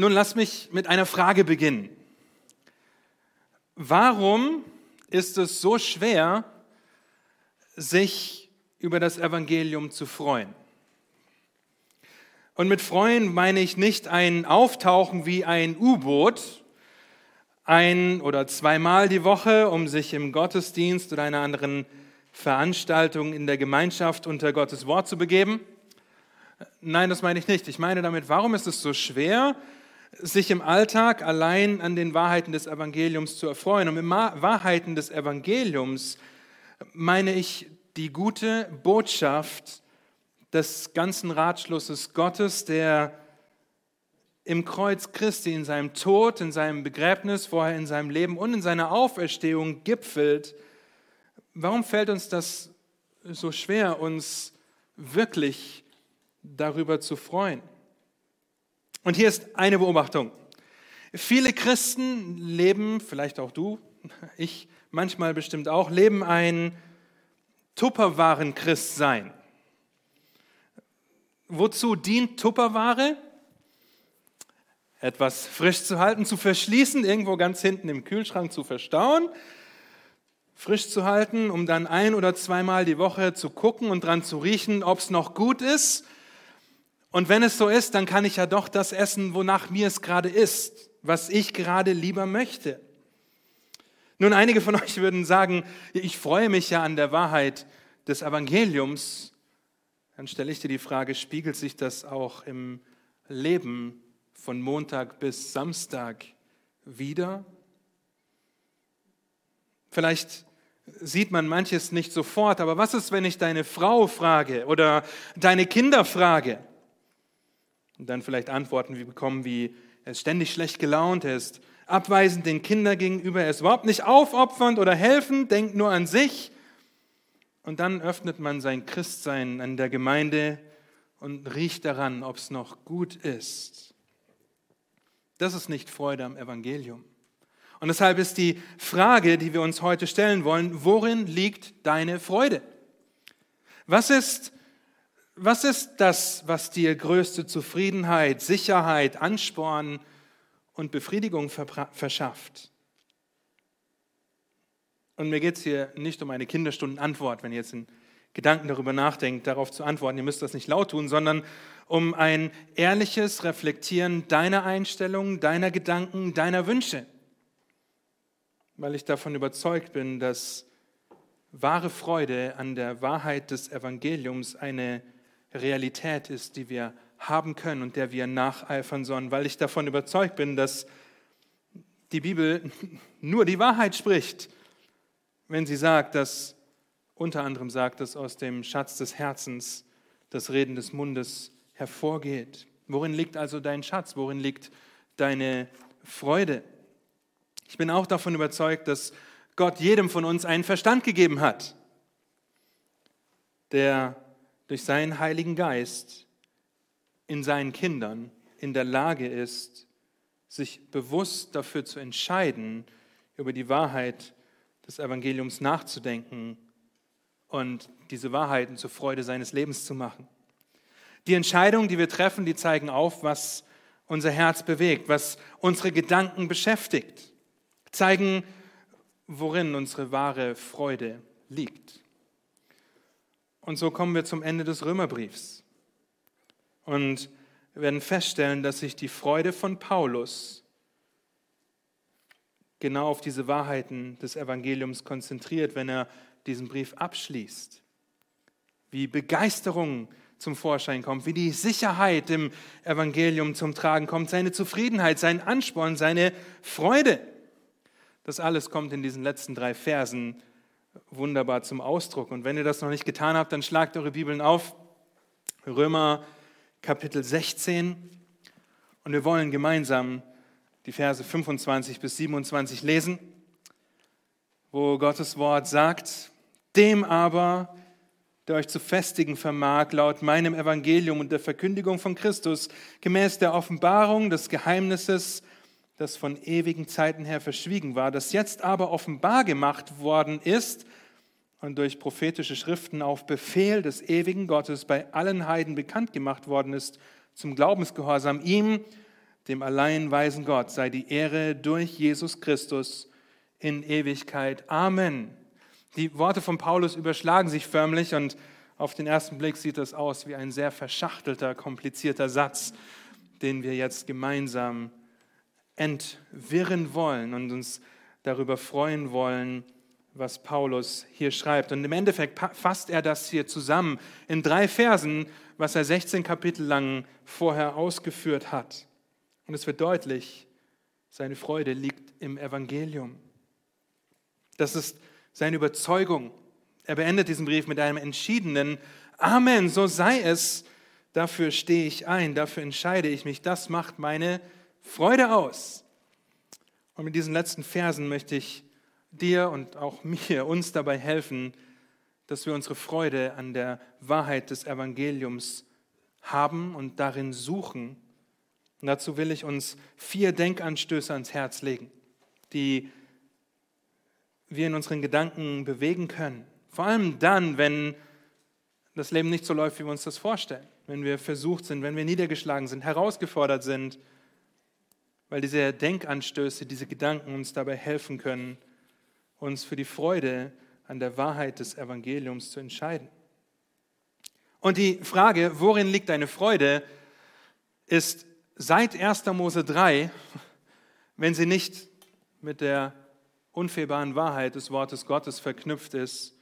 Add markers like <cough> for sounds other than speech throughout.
Nun lass mich mit einer Frage beginnen. Warum ist es so schwer, sich über das Evangelium zu freuen? Und mit freuen meine ich nicht ein Auftauchen wie ein U-Boot, ein oder zweimal die Woche, um sich im Gottesdienst oder einer anderen Veranstaltung in der Gemeinschaft unter Gottes Wort zu begeben. Nein, das meine ich nicht. Ich meine damit, warum ist es so schwer, sich im Alltag allein an den Wahrheiten des Evangeliums zu erfreuen? Und mit Wahrheiten des Evangeliums meine ich die gute Botschaft des ganzen Ratschlusses Gottes, der im Kreuz Christi, in seinem Tod, in seinem Begräbnis, vorher in seinem Leben und in seiner Auferstehung gipfelt. Warum fällt uns das so schwer, uns wirklich darüber zu freuen? Und hier ist eine Beobachtung. Viele Christen leben, vielleicht auch du, <laughs> ich manchmal bestimmt auch, leben ein Tupperwaren-Christsein. Wozu dient Tupperware? Etwas frisch zu halten, zu verschließen, irgendwo ganz hinten im Kühlschrank zu verstauen, frisch zu halten, um dann ein oder zweimal die Woche zu gucken und dran zu riechen, ob es noch gut ist. Und wenn es so ist, dann kann ich ja doch das essen, wonach mir es gerade ist, was ich gerade lieber möchte. Nun, einige von <laughs> euch würden sagen, ich freue mich ja an der Wahrheit des Evangeliums, dann stelle ich dir die Frage, spiegelt sich das auch im Leben von Montag bis Samstag wieder? Vielleicht sieht man manches nicht sofort, aber was ist, wenn ich deine Frau frage oder deine Kinder frage? Und dann vielleicht Antworten wie bekommen wie, er ist ständig schlecht gelaunt, er ist abweisend den Kindern gegenüber, er ist überhaupt nicht aufopfernd oder helfend, denkt nur an sich. Und dann öffnet man sein Christsein an der Gemeinde und riecht daran, ob es noch gut ist. Das ist nicht Freude am Evangelium. Und deshalb ist die Frage, die wir uns heute stellen wollen, worin liegt deine Freude? Was ist, was ist das, was dir größte Zufriedenheit, Sicherheit, Ansporn und Befriedigung verschafft? Und mir geht es hier nicht um eine Kinderstundenantwort, wenn ihr jetzt in Gedanken darüber nachdenkt, darauf zu antworten, ihr müsst das nicht laut tun, sondern um ein ehrliches Reflektieren deiner Einstellungen, deiner Gedanken, deiner Wünsche. Weil ich davon überzeugt bin, dass wahre Freude an der Wahrheit des Evangeliums eine Realität ist, die wir haben können und der wir nacheifern sollen, weil ich davon überzeugt bin, dass die Bibel <laughs> nur die Wahrheit spricht wenn sie sagt, dass unter anderem sagt, dass aus dem Schatz des Herzens das Reden des Mundes hervorgeht. Worin liegt also dein Schatz? Worin liegt deine Freude? Ich bin auch davon überzeugt, dass Gott jedem von uns einen Verstand gegeben hat, der durch seinen Heiligen Geist in seinen Kindern in der Lage ist, sich bewusst dafür zu entscheiden, über die Wahrheit des Evangeliums nachzudenken und diese Wahrheiten zur Freude seines Lebens zu machen. Die Entscheidungen, die wir treffen, die zeigen auf, was unser Herz bewegt, was unsere Gedanken beschäftigt, zeigen, worin unsere wahre Freude liegt. Und so kommen wir zum Ende des Römerbriefs und werden feststellen, dass sich die Freude von Paulus genau auf diese Wahrheiten des Evangeliums konzentriert, wenn er diesen Brief abschließt. Wie Begeisterung zum Vorschein kommt, wie die Sicherheit im Evangelium zum Tragen kommt, seine Zufriedenheit, sein Ansporn, seine Freude. Das alles kommt in diesen letzten drei Versen wunderbar zum Ausdruck. Und wenn ihr das noch nicht getan habt, dann schlagt eure Bibeln auf. Römer Kapitel 16. Und wir wollen gemeinsam die Verse 25 bis 27 lesen, wo Gottes Wort sagt, dem aber, der euch zu festigen vermag, laut meinem Evangelium und der Verkündigung von Christus, gemäß der Offenbarung des Geheimnisses, das von ewigen Zeiten her verschwiegen war, das jetzt aber offenbar gemacht worden ist und durch prophetische Schriften auf Befehl des ewigen Gottes bei allen Heiden bekannt gemacht worden ist, zum Glaubensgehorsam ihm, dem allein weisen Gott, sei die Ehre durch Jesus Christus in Ewigkeit. Amen. Die Worte von Paulus überschlagen sich förmlich und auf den ersten Blick sieht das aus wie ein sehr verschachtelter, komplizierter Satz, den wir jetzt gemeinsam entwirren wollen und uns darüber freuen wollen, was Paulus hier schreibt. Und im Endeffekt fasst er das hier zusammen in drei Versen, was er 16 Kapitel lang vorher ausgeführt hat. Und es wird deutlich, seine Freude liegt im Evangelium. Das ist seine Überzeugung. Er beendet diesen Brief mit einem entschiedenen Amen, so sei es. Dafür stehe ich ein, dafür entscheide ich mich. Das macht meine Freude aus. Und mit diesen letzten Versen möchte ich dir und auch <laughs> mir, uns dabei helfen, dass wir unsere Freude an der Wahrheit des Evangeliums haben und darin suchen. Und dazu will ich uns vier Denkanstöße ans Herz legen, die wir in unseren Gedanken bewegen können. Vor allem dann, wenn das Leben nicht so läuft, wie wir uns das vorstellen. Wenn wir versucht sind, wenn wir niedergeschlagen sind, herausgefordert sind, weil diese Denkanstöße, diese Gedanken uns dabei helfen können, uns für die Freude an der Wahrheit des Evangeliums zu entscheiden. Und die Frage, worin liegt deine Freude, ist seit 1. Mose 3, wenn sie nicht mit der unfehlbaren Wahrheit des Wortes Gottes verknüpft ist,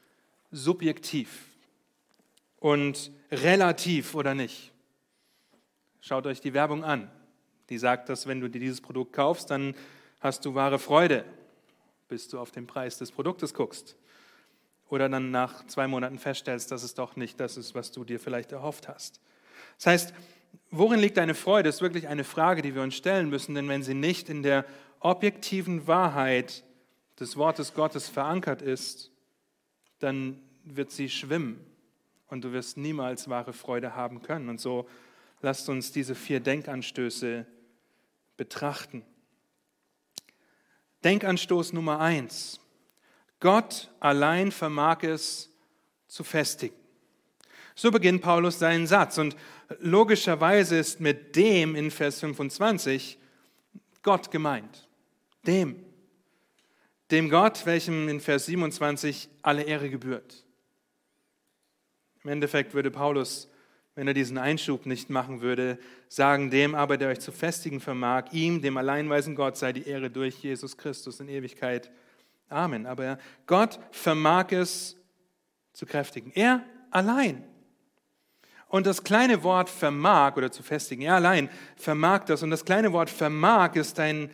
subjektiv und relativ oder nicht. Schaut euch die Werbung an. Die sagt, dass wenn du dir dieses Produkt kaufst, dann hast du wahre Freude, bis du auf den Preis des Produktes guckst. Oder dann nach zwei Monaten feststellst, dass es doch nicht das ist, was du dir vielleicht erhofft hast. Das heißt, worin liegt deine Freude, ist wirklich eine Frage, die wir uns stellen müssen, denn wenn sie nicht in der objektiven Wahrheit des Wortes Gottes verankert ist, dann wird sie schwimmen und du wirst niemals wahre Freude haben können. Und so lasst uns diese vier Denkanstöße betrachten. Denkanstoß Nummer eins. Gott allein vermag es zu festigen. So beginnt Paulus seinen Satz. Und logischerweise ist mit dem in Vers 25 Gott gemeint. Dem dem Gott, welchem in Vers 27 alle Ehre gebührt. Im Endeffekt würde Paulus, wenn er diesen Einschub nicht machen würde, sagen, dem aber, der euch zu festigen vermag, ihm, dem alleinweisen Gott, sei die Ehre durch Jesus Christus in Ewigkeit. Amen. Aber Gott vermag es zu kräftigen. Er allein. Und das kleine Wort vermag oder zu festigen, er allein vermag das. Und das kleine Wort vermag ist ein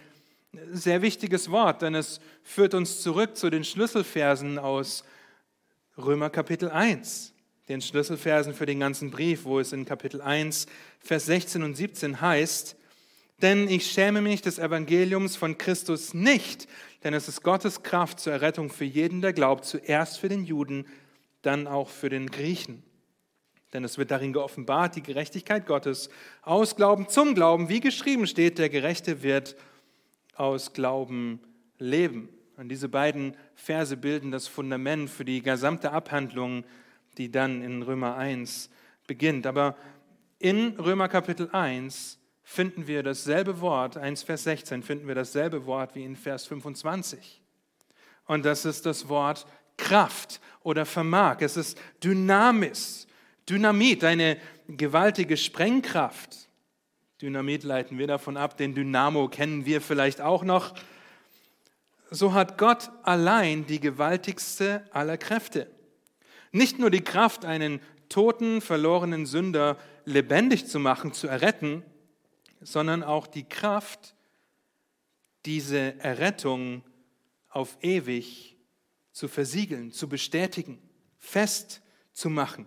sehr wichtiges Wort, denn es führt uns zurück zu den Schlüsselversen aus Römer Kapitel 1, den Schlüsselversen für den ganzen Brief, wo es in Kapitel 1, Vers 16 und 17 heißt, denn ich schäme mich des Evangeliums von Christus nicht, denn es ist Gottes Kraft zur Errettung für jeden, der glaubt, zuerst für den Juden, dann auch für den Griechen. Denn es wird darin geoffenbart, die Gerechtigkeit Gottes aus Glauben zum Glauben, wie geschrieben steht, der Gerechte wird aus Glauben leben. Und diese beiden Verse bilden das Fundament für die gesamte Abhandlung, die dann in Römer 1 beginnt. Aber in Römer Kapitel 1 finden wir dasselbe Wort, 1 Vers 16, finden wir dasselbe Wort wie in Vers 25. Und das ist das Wort Kraft oder Vermag. Es ist Dynamis, Dynamit, eine gewaltige Sprengkraft. Dynamit leiten wir davon ab, den Dynamo kennen wir vielleicht auch noch. So hat Gott allein die gewaltigste aller Kräfte. Nicht nur die Kraft, einen toten, verlorenen Sünder lebendig zu machen, zu erretten, sondern auch die Kraft, diese Errettung auf ewig zu versiegeln, zu bestätigen, festzumachen.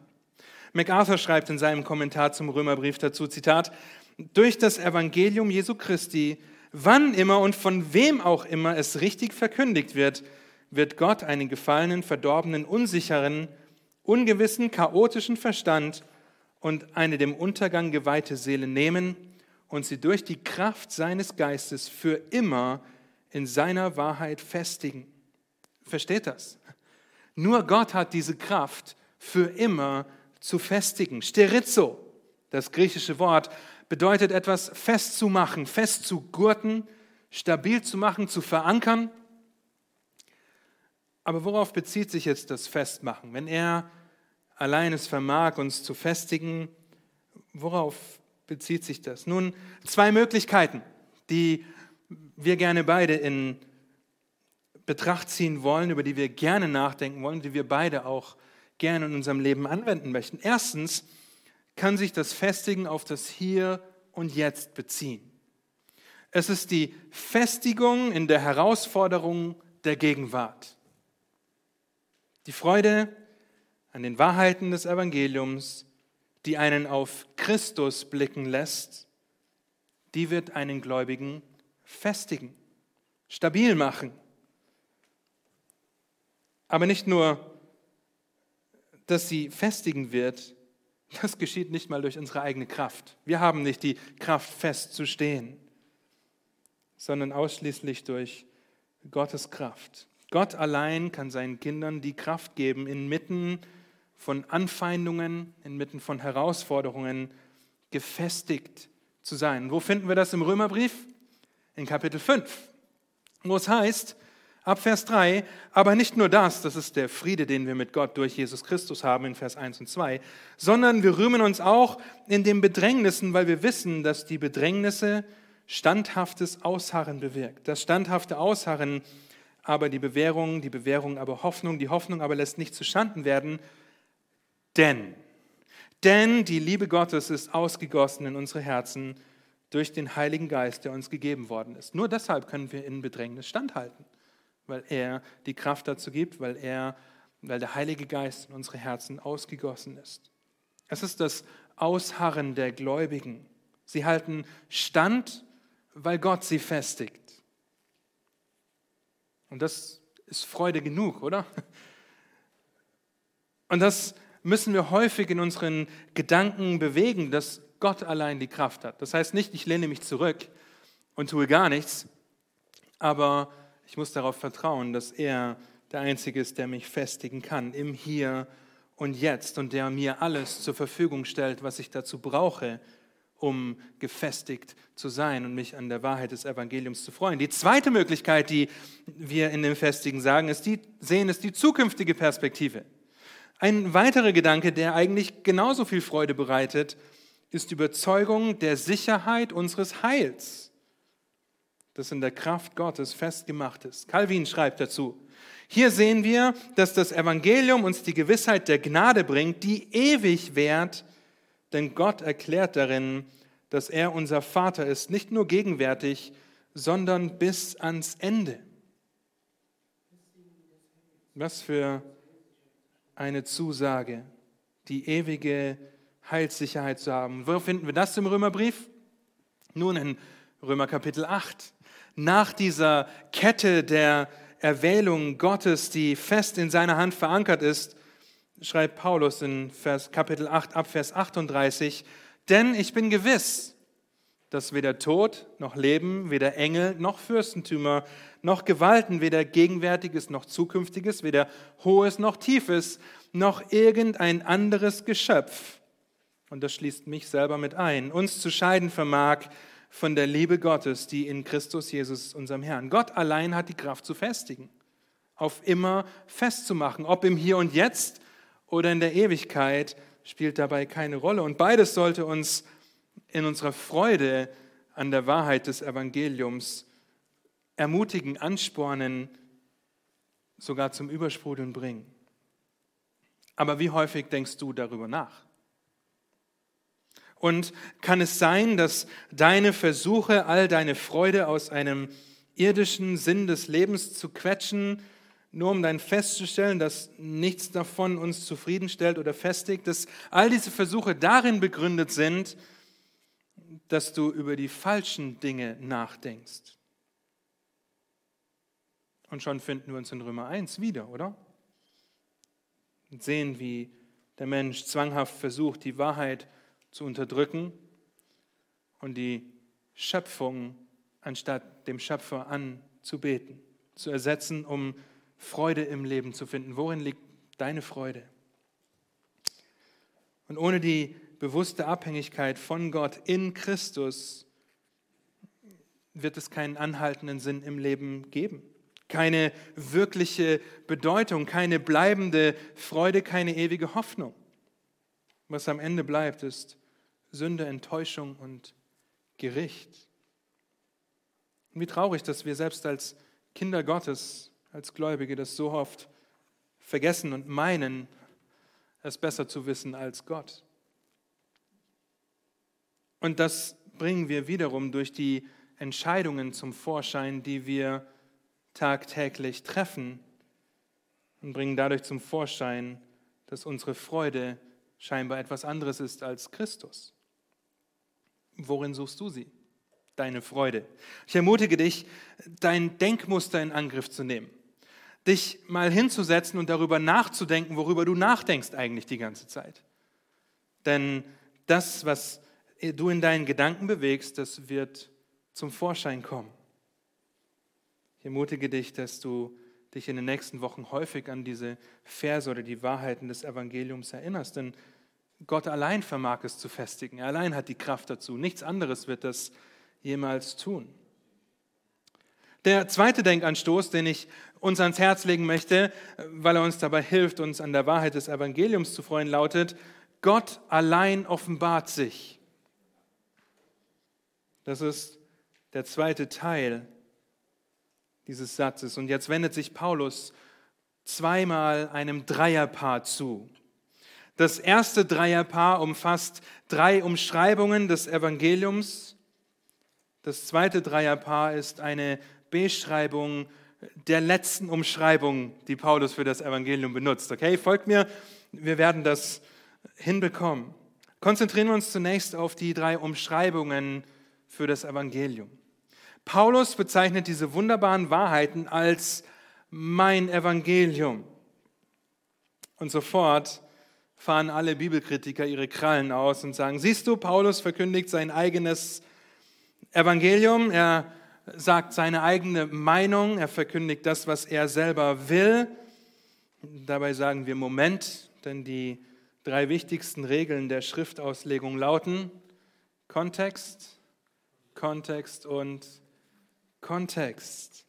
MacArthur schreibt in seinem Kommentar zum Römerbrief dazu, Zitat, durch das Evangelium Jesu Christi, wann immer und von wem auch immer es richtig verkündigt wird, wird Gott einen gefallenen, verdorbenen, unsicheren, ungewissen, chaotischen Verstand und eine dem Untergang geweihte Seele nehmen und sie durch die Kraft seines Geistes für immer in seiner Wahrheit festigen. Versteht das? Nur Gott hat diese Kraft für immer zu festigen. Sterizo, das griechische Wort, bedeutet etwas festzumachen, festzugurten, stabil zu machen, zu verankern. Aber worauf bezieht sich jetzt das Festmachen? Wenn er allein es vermag, uns zu festigen, worauf bezieht sich das? Nun, zwei Möglichkeiten, die wir gerne beide in Betracht ziehen wollen, über die wir gerne nachdenken wollen, die wir beide auch gerne in unserem Leben anwenden möchten. Erstens kann sich das Festigen auf das Hier und Jetzt beziehen. Es ist die Festigung in der Herausforderung der Gegenwart. Die Freude an den Wahrheiten des Evangeliums, die einen auf Christus blicken lässt, die wird einen Gläubigen festigen, stabil machen. Aber nicht nur, dass sie festigen wird, das geschieht nicht mal durch unsere eigene Kraft. Wir haben nicht die Kraft festzustehen, sondern ausschließlich durch Gottes Kraft. Gott allein kann seinen Kindern die Kraft geben, inmitten von Anfeindungen, inmitten von Herausforderungen gefestigt zu sein. Wo finden wir das im Römerbrief? In Kapitel 5, wo es heißt, ab Vers 3, aber nicht nur das, das ist der Friede, den wir mit Gott durch Jesus Christus haben in Vers 1 und 2, sondern wir rühmen uns auch in den Bedrängnissen, weil wir wissen, dass die Bedrängnisse standhaftes Ausharren bewirkt. Das standhafte Ausharren aber die Bewährung, die Bewährung aber Hoffnung, die Hoffnung aber lässt nicht zustanden werden, denn, denn die Liebe Gottes ist ausgegossen in unsere Herzen durch den Heiligen Geist, der uns gegeben worden ist. Nur deshalb können wir in Bedrängnis standhalten, weil er die Kraft dazu gibt, weil er, weil der Heilige Geist in unsere Herzen ausgegossen ist. Es ist das Ausharren der Gläubigen. Sie halten stand, weil Gott sie festigt. Und das ist Freude genug, oder? Und das müssen wir häufig in unseren Gedanken bewegen, dass Gott allein die Kraft hat. Das heißt nicht, ich lehne mich zurück und tue gar nichts, aber ich muss darauf vertrauen, dass er der Einzige ist, der mich festigen kann im Hier und Jetzt und der mir alles zur Verfügung stellt, was ich dazu brauche, um gefestigt zu sein und mich an der Wahrheit des Evangeliums zu freuen. Die zweite Möglichkeit, die wir in dem Festigen sagen, ist die, sehen, ist die zukünftige Perspektive. Ein weiterer Gedanke, der eigentlich genauso viel Freude bereitet, ist die Überzeugung der Sicherheit unseres Heils, das in der Kraft Gottes festgemacht ist. Calvin schreibt dazu, hier sehen wir, dass das Evangelium uns die Gewissheit der Gnade bringt, die ewig währt, denn Gott erklärt darin, dass er unser Vater ist, nicht nur gegenwärtig, sondern bis ans Ende. Was für eine Zusage, die ewige Heilssicherheit zu haben. Wo finden wir das im Römerbrief? Nun in Römer Kapitel 8. Nach dieser Kette der Erwählung Gottes, die fest in seiner Hand verankert ist, schreibt Paulus in Vers, Kapitel 8 ab Vers 38, denn ich bin gewiss, dass weder Tod noch Leben, weder Engel noch Fürstentümer noch Gewalten, weder Gegenwärtiges noch Zukünftiges, weder Hohes noch Tiefes, noch irgendein anderes Geschöpf, und das schließt mich selber mit ein, uns zu scheiden vermag von der Liebe Gottes, die in Christus Jesus, unserem Herrn. Gott allein hat die Kraft zu festigen, auf immer festzumachen, ob im Hier und Jetzt oder in der Ewigkeit, spielt dabei keine Rolle. Und beides sollte uns in unserer Freude an der Wahrheit des Evangeliums ermutigen, anspornen, sogar zum Übersprudeln bringen. Aber wie häufig denkst du darüber nach? Und kann es sein, dass deine Versuche, all deine Freude aus einem irdischen Sinn des Lebens zu quetschen, nur um dann festzustellen, dass nichts davon uns zufriedenstellt oder festigt, dass all diese Versuche darin begründet sind, dass du über die falschen Dinge nachdenkst. Und schon finden wir uns in Römer 1 wieder, oder? Und sehen, wie der Mensch zwanghaft versucht, die Wahrheit zu unterdrücken und die Schöpfung anstatt dem Schöpfer anzubeten, zu ersetzen, um Freude im Leben zu finden. Worin liegt deine Freude? Und ohne die bewusste Abhängigkeit von Gott in Christus wird es keinen anhaltenden Sinn im Leben geben. Keine wirkliche Bedeutung, keine bleibende Freude, keine ewige Hoffnung. Was am Ende bleibt, ist Sünde, Enttäuschung und Gericht. Und wie traurig, dass wir selbst als Kinder Gottes, als Gläubige das so oft vergessen und meinen, es besser zu wissen als Gott. Und das bringen wir wiederum durch die Entscheidungen zum Vorschein, die wir tagtäglich treffen und bringen dadurch zum Vorschein, dass unsere Freude scheinbar etwas anderes ist als Christus. Worin suchst du sie? Deine Freude. Ich ermutige dich, dein Denkmuster in Angriff zu nehmen. Dich mal hinzusetzen und darüber nachzudenken, worüber du nachdenkst eigentlich die ganze Zeit. Denn das, was du in deinen Gedanken bewegst, das wird zum Vorschein kommen. Ich ermutige dich, dass du dich in den nächsten Wochen häufig an diese Verse oder die Wahrheiten des Evangeliums erinnerst, denn Gott allein vermag es zu festigen. Er allein hat die Kraft dazu. Nichts anderes wird das jemals tun. Der zweite Denkanstoß, den ich uns ans Herz legen möchte, weil er uns dabei hilft, uns an der Wahrheit des Evangeliums zu freuen, lautet, Gott allein offenbart sich. Das ist der zweite Teil dieses Satzes. Und jetzt wendet sich Paulus zweimal einem Dreierpaar zu. Das erste Dreierpaar umfasst drei Umschreibungen des Evangeliums. Das zweite Dreierpaar ist eine Beschreibung der letzten Umschreibung, die Paulus für das Evangelium benutzt. Okay, folgt mir, wir werden das hinbekommen. Konzentrieren wir uns zunächst auf die drei Umschreibungen für das Evangelium. Paulus bezeichnet diese wunderbaren Wahrheiten als mein Evangelium. Und sofort fahren alle Bibelkritiker ihre Krallen aus und sagen, siehst du, Paulus verkündigt sein eigenes Evangelium, er sagt seine eigene Meinung, er verkündigt das, was er selber will. Dabei sagen wir Moment, denn die drei wichtigsten Regeln der Schriftauslegung lauten Kontext, Kontext und Kontext.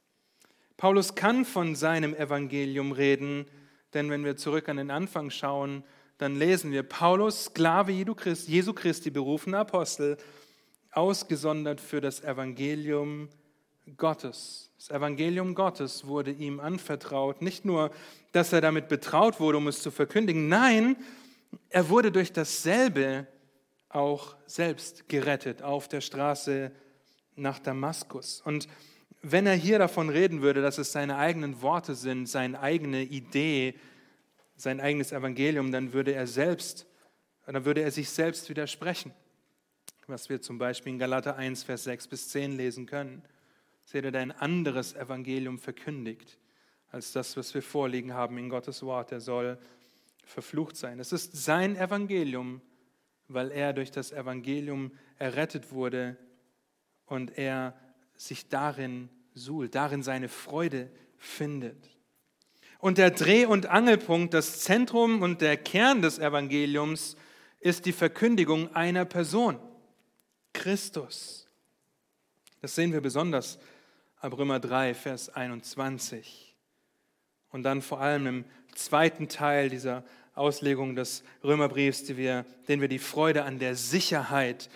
Paulus kann von seinem Evangelium reden, denn wenn wir zurück an den Anfang schauen, dann lesen wir Paulus, Sklave Jesu Christi, berufener Apostel, ausgesondert für das Evangelium Gottes. Das Evangelium Gottes wurde ihm anvertraut. Nicht nur, dass er damit betraut wurde, um es zu verkündigen, nein, er wurde durch dasselbe auch selbst gerettet auf der Straße nach Damaskus. Und wenn er hier davon reden würde, dass es seine eigenen Worte sind, seine eigene Idee, sein eigenes Evangelium, dann würde er selbst, dann würde er sich selbst widersprechen, was wir zum Beispiel in Galater 1, Vers 6 bis 10 lesen können. Seht ihr, ein anderes Evangelium verkündigt als das, was wir vorliegen haben in Gottes Wort. Er soll verflucht sein. Es ist sein Evangelium, weil er durch das Evangelium errettet wurde und er sich darin suhlt, darin seine Freude findet. Und der Dreh- und Angelpunkt, das Zentrum und der Kern des Evangeliums ist die Verkündigung einer Person, Christus. Das sehen wir besonders ab Römer 3, Vers 21. Und dann vor allem im zweiten Teil dieser Auslegung des Römerbriefs, die wir, den wir die Freude an der Sicherheit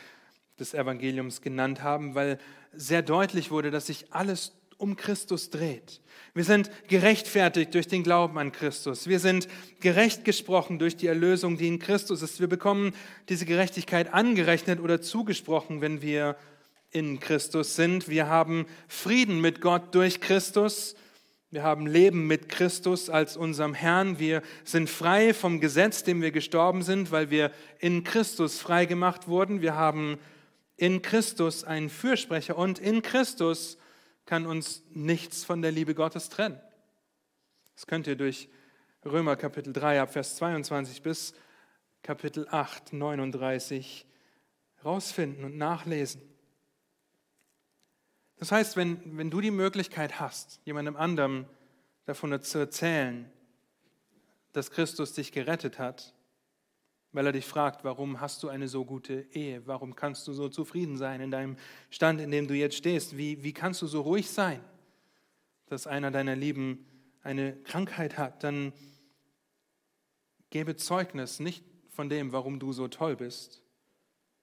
des Evangeliums genannt haben, weil sehr deutlich wurde, dass sich alles um Christus dreht. Wir sind gerechtfertigt durch den Glauben an Christus. Wir sind gerecht gesprochen durch die Erlösung, die in Christus ist. Wir bekommen diese Gerechtigkeit angerechnet oder zugesprochen, wenn wir in Christus sind. Wir haben Frieden mit Gott durch Christus. Wir haben Leben mit Christus als unserem Herrn. Wir sind frei vom Gesetz, dem wir gestorben sind, weil wir in Christus frei gemacht wurden. Wir haben in Christus einen Fürsprecher und in Christus kann uns nichts von der Liebe Gottes trennen. Das könnt ihr durch Römer Kapitel 3 ab Vers 22 bis Kapitel 8, 39 rausfinden und nachlesen. Das heißt, wenn, wenn du die Möglichkeit hast, jemandem anderem davon zu erzählen, dass Christus dich gerettet hat, weil er dich fragt, warum hast du eine so gute Ehe? Warum kannst du so zufrieden sein in deinem Stand, in dem du jetzt stehst? Wie, wie kannst du so ruhig sein, dass einer deiner Lieben eine Krankheit hat? Dann gebe Zeugnis nicht von dem, warum du so toll bist,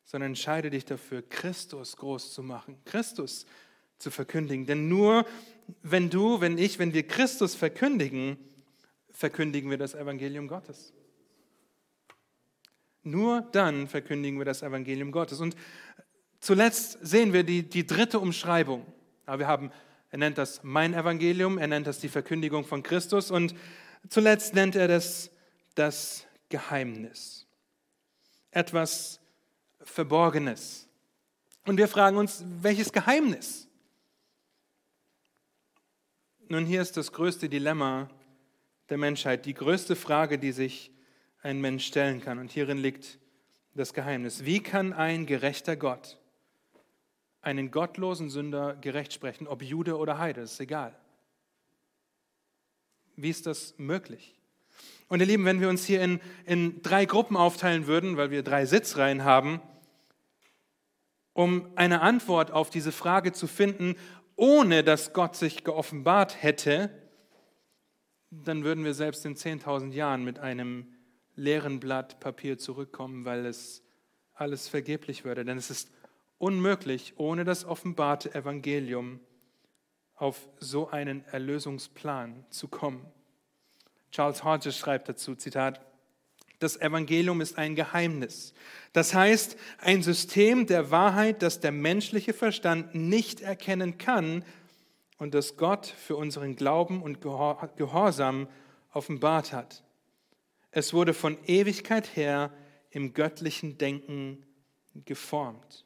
sondern entscheide dich dafür, Christus groß zu machen, Christus zu verkündigen. Denn nur wenn du, wenn ich, wenn wir Christus verkündigen, verkündigen wir das Evangelium Gottes. Nur dann verkündigen wir das Evangelium Gottes. Und zuletzt sehen wir die, die dritte Umschreibung. wir haben, er nennt das mein Evangelium, er nennt das die Verkündigung von Christus und zuletzt nennt er das das Geheimnis. Etwas Verborgenes. Und wir fragen uns, welches Geheimnis? Nun, hier ist das größte Dilemma der Menschheit, die größte Frage, die sich ein Mensch stellen kann. Und hierin liegt das Geheimnis. Wie kann ein gerechter Gott einen gottlosen Sünder gerecht sprechen, ob Jude oder Heide, ist egal. Wie ist das möglich? Und ihr Lieben, wenn wir uns hier in, in drei Gruppen aufteilen würden, weil wir drei Sitzreihen haben, um eine Antwort auf diese Frage zu finden, ohne dass Gott sich geoffenbart hätte, dann würden wir selbst in 10.000 Jahren mit einem leeren Blatt Papier zurückkommen, weil es alles vergeblich würde. Denn es ist unmöglich, ohne das offenbarte Evangelium auf so einen Erlösungsplan zu kommen. Charles Hodges schreibt dazu, Zitat, das Evangelium ist ein Geheimnis. Das heißt, ein System der Wahrheit, das der menschliche Verstand nicht erkennen kann und das Gott für unseren Glauben und Gehorsam offenbart hat. Es wurde von Ewigkeit her im göttlichen Denken geformt.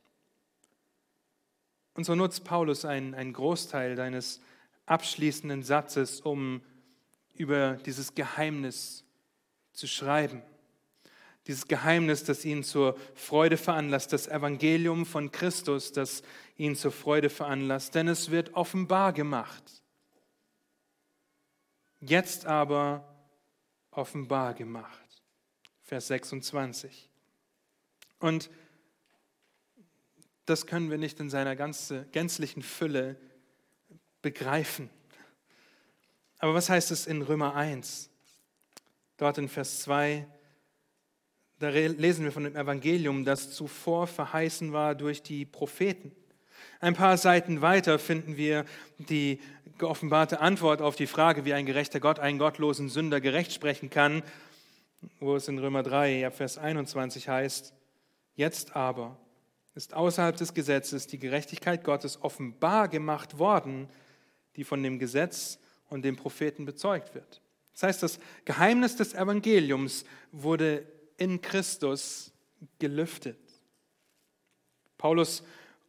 Und so nutzt Paulus einen, einen Großteil deines abschließenden Satzes, um über dieses Geheimnis zu schreiben. Dieses Geheimnis, das ihn zur Freude veranlasst, das Evangelium von Christus, das ihn zur Freude veranlasst, denn es wird offenbar gemacht. Jetzt aber offenbar gemacht. Vers 26. Und das können wir nicht in seiner ganzen, gänzlichen Fülle begreifen. Aber was heißt es in Römer 1? Dort in Vers 2 da lesen wir von dem Evangelium, das zuvor verheißen war durch die Propheten. Ein paar Seiten weiter finden wir die geoffenbarte Antwort auf die Frage, wie ein gerechter Gott einen gottlosen Sünder gerecht sprechen kann, wo es in Römer 3, Vers 21 heißt, jetzt aber ist außerhalb des Gesetzes die Gerechtigkeit Gottes offenbar gemacht worden, die von dem Gesetz und dem Propheten bezeugt wird. Das heißt, das Geheimnis des Evangeliums wurde in Christus gelüftet. Paulus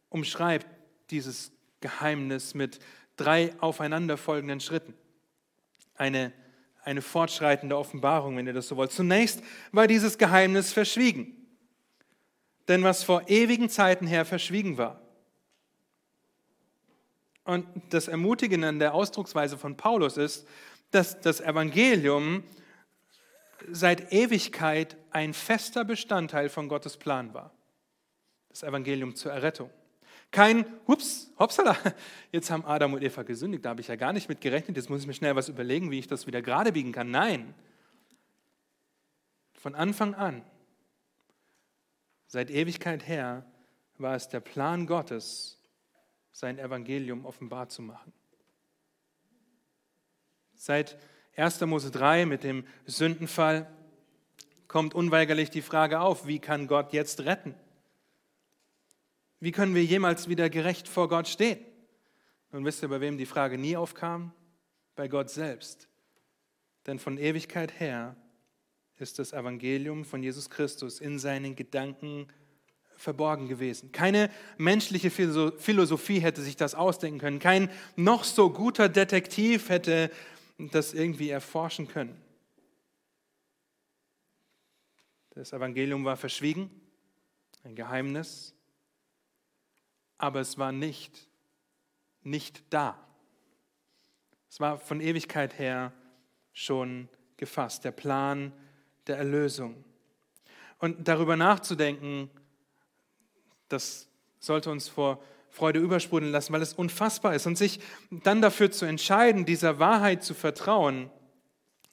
umschreibt dieses Geheimnis mit drei aufeinanderfolgenden Schritten. Eine, eine fortschreitende Offenbarung, wenn ihr das so wollt. Zunächst war dieses Geheimnis verschwiegen. Denn was vor ewigen Zeiten her verschwiegen war. Und das Ermutigende an der Ausdrucksweise von Paulus ist, dass das Evangelium seit Ewigkeit ein fester Bestandteil von Gottes Plan war. Das Evangelium zur Errettung. Kein, hups, hopsala, jetzt haben Adam und Eva gesündigt, da habe ich ja gar nicht mit gerechnet, jetzt muss ich mir schnell was überlegen, wie ich das wieder gerade biegen kann. Nein, von Anfang an, seit Ewigkeit her, war es der Plan Gottes, sein Evangelium offenbar zu machen. Seit 1. Mose 3 mit dem Sündenfall kommt unweigerlich die Frage auf, wie kann Gott jetzt retten? Wie können wir jemals wieder gerecht vor Gott stehen? Nun wisst ihr, bei wem die Frage nie aufkam? Bei Gott selbst. Denn von Ewigkeit her ist das Evangelium von Jesus Christus in seinen Gedanken verborgen gewesen. Keine menschliche Philosophie hätte sich das ausdenken können. Kein noch so guter Detektiv hätte das irgendwie erforschen können. Das Evangelium war verschwiegen, ein Geheimnis, aber es war nicht, nicht da. Es war von Ewigkeit her schon gefasst, der Plan der Erlösung. Und darüber nachzudenken, das sollte uns vor Freude übersprudeln lassen, weil es unfassbar ist. Und sich dann dafür zu entscheiden, dieser Wahrheit zu vertrauen,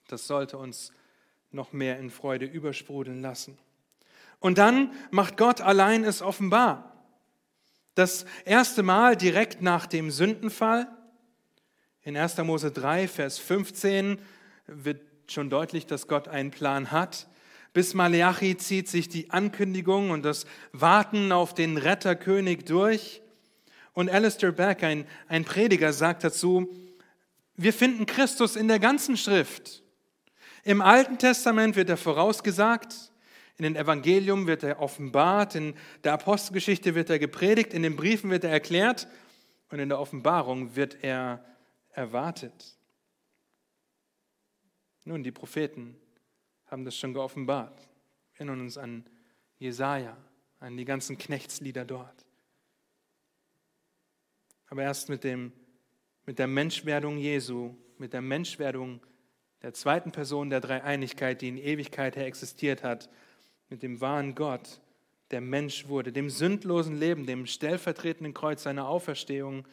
das sollte uns noch mehr in Freude übersprudeln lassen. Und dann macht Gott allein es offenbar. Das erste Mal direkt nach dem Sündenfall, in 1. Mose 3, Vers 15, wird schon deutlich, dass Gott einen Plan hat. Bis Maleachi zieht sich die Ankündigung und das Warten auf den Retterkönig durch. Und Alistair Beck, ein, ein Prediger, sagt dazu, wir finden Christus in der ganzen Schrift. Im Alten Testament wird er vorausgesagt, in den Evangelium wird er offenbart, in der Apostelgeschichte wird er gepredigt, in den Briefen wird er erklärt und in der Offenbarung wird er erwartet. Nun, die Propheten haben das schon geoffenbart. Wir erinnern uns an Jesaja, an die ganzen Knechtslieder dort. Aber erst mit, dem, mit der Menschwerdung Jesu, mit der Menschwerdung der zweiten Person der Dreieinigkeit, die in Ewigkeit her existiert hat, mit dem wahren Gott, der Mensch wurde, dem sündlosen Leben, dem stellvertretenden Kreuz seiner Auferstehung,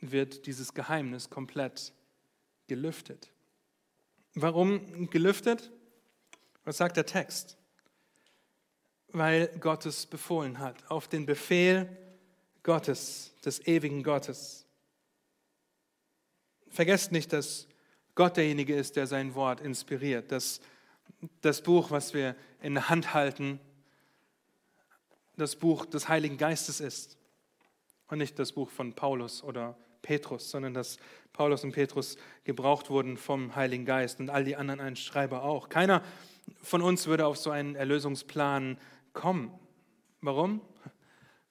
wird dieses Geheimnis komplett gelüftet. Warum gelüftet? Was sagt der Text? Weil Gott es befohlen hat, auf den Befehl Gottes, des ewigen Gottes. Vergesst nicht, dass Gott derjenige ist, der sein Wort inspiriert, dass das Buch, was wir in der Hand halten, das Buch des Heiligen Geistes ist und nicht das Buch von Paulus oder Petrus, sondern dass Paulus und Petrus gebraucht wurden vom Heiligen Geist und all die anderen ein Schreiber auch. Keiner von uns würde auf so einen Erlösungsplan kommen. Warum?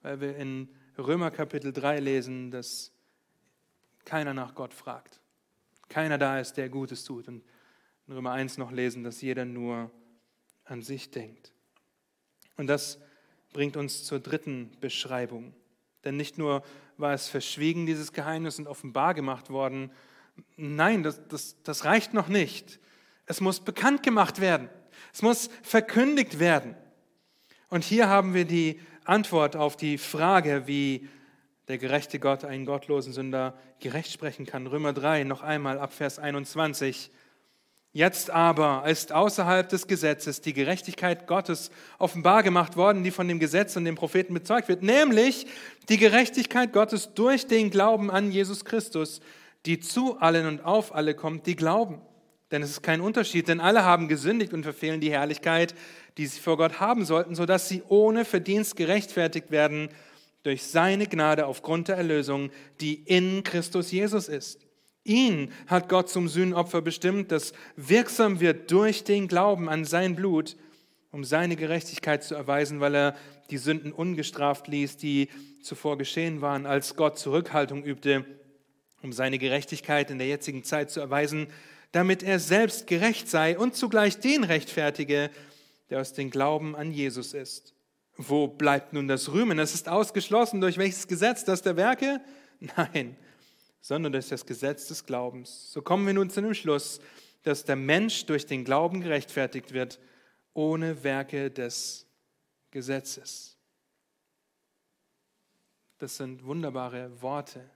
Weil wir in Römer Kapitel 3 lesen, dass keiner nach Gott fragt. Keiner da ist, der Gutes tut. Und in Römer 1 noch lesen, dass jeder nur an sich denkt. Und das bringt uns zur dritten Beschreibung. Denn nicht nur war es verschwiegen, dieses Geheimnis, und offenbar gemacht worden. Nein, das, das, das reicht noch nicht. Es muss bekannt gemacht werden. Es muss verkündigt werden. Und hier haben wir die Antwort auf die Frage, wie der gerechte Gott einen gottlosen Sünder gerecht sprechen kann. Römer 3, noch einmal ab Vers 21. Jetzt aber ist außerhalb des Gesetzes die Gerechtigkeit Gottes offenbar gemacht worden, die von dem Gesetz und den Propheten bezeugt wird, nämlich die Gerechtigkeit Gottes durch den Glauben an Jesus Christus, die zu allen und auf alle kommt, die glauben. Denn es ist kein Unterschied, denn alle haben gesündigt und verfehlen die Herrlichkeit, die sie vor Gott haben sollten, sodass sie ohne Verdienst gerechtfertigt werden durch seine Gnade aufgrund der Erlösung, die in Christus Jesus ist. Ihn hat Gott zum Sühnopfer bestimmt, das wirksam wird durch den Glauben an sein Blut, um seine Gerechtigkeit zu erweisen, weil er die Sünden ungestraft ließ, die zuvor geschehen waren, als Gott Zurückhaltung übte, um seine Gerechtigkeit in der jetzigen Zeit zu erweisen, damit er selbst gerecht sei und zugleich den rechtfertige, der aus dem Glauben an Jesus ist. Wo bleibt nun das Rühmen? Es ist ausgeschlossen. Durch welches Gesetz? Das der Werke? Nein, sondern durch das Gesetz des Glaubens. So kommen wir nun zu dem Schluss, dass der Mensch durch den Glauben gerechtfertigt wird, ohne Werke des Gesetzes. Das sind wunderbare Worte,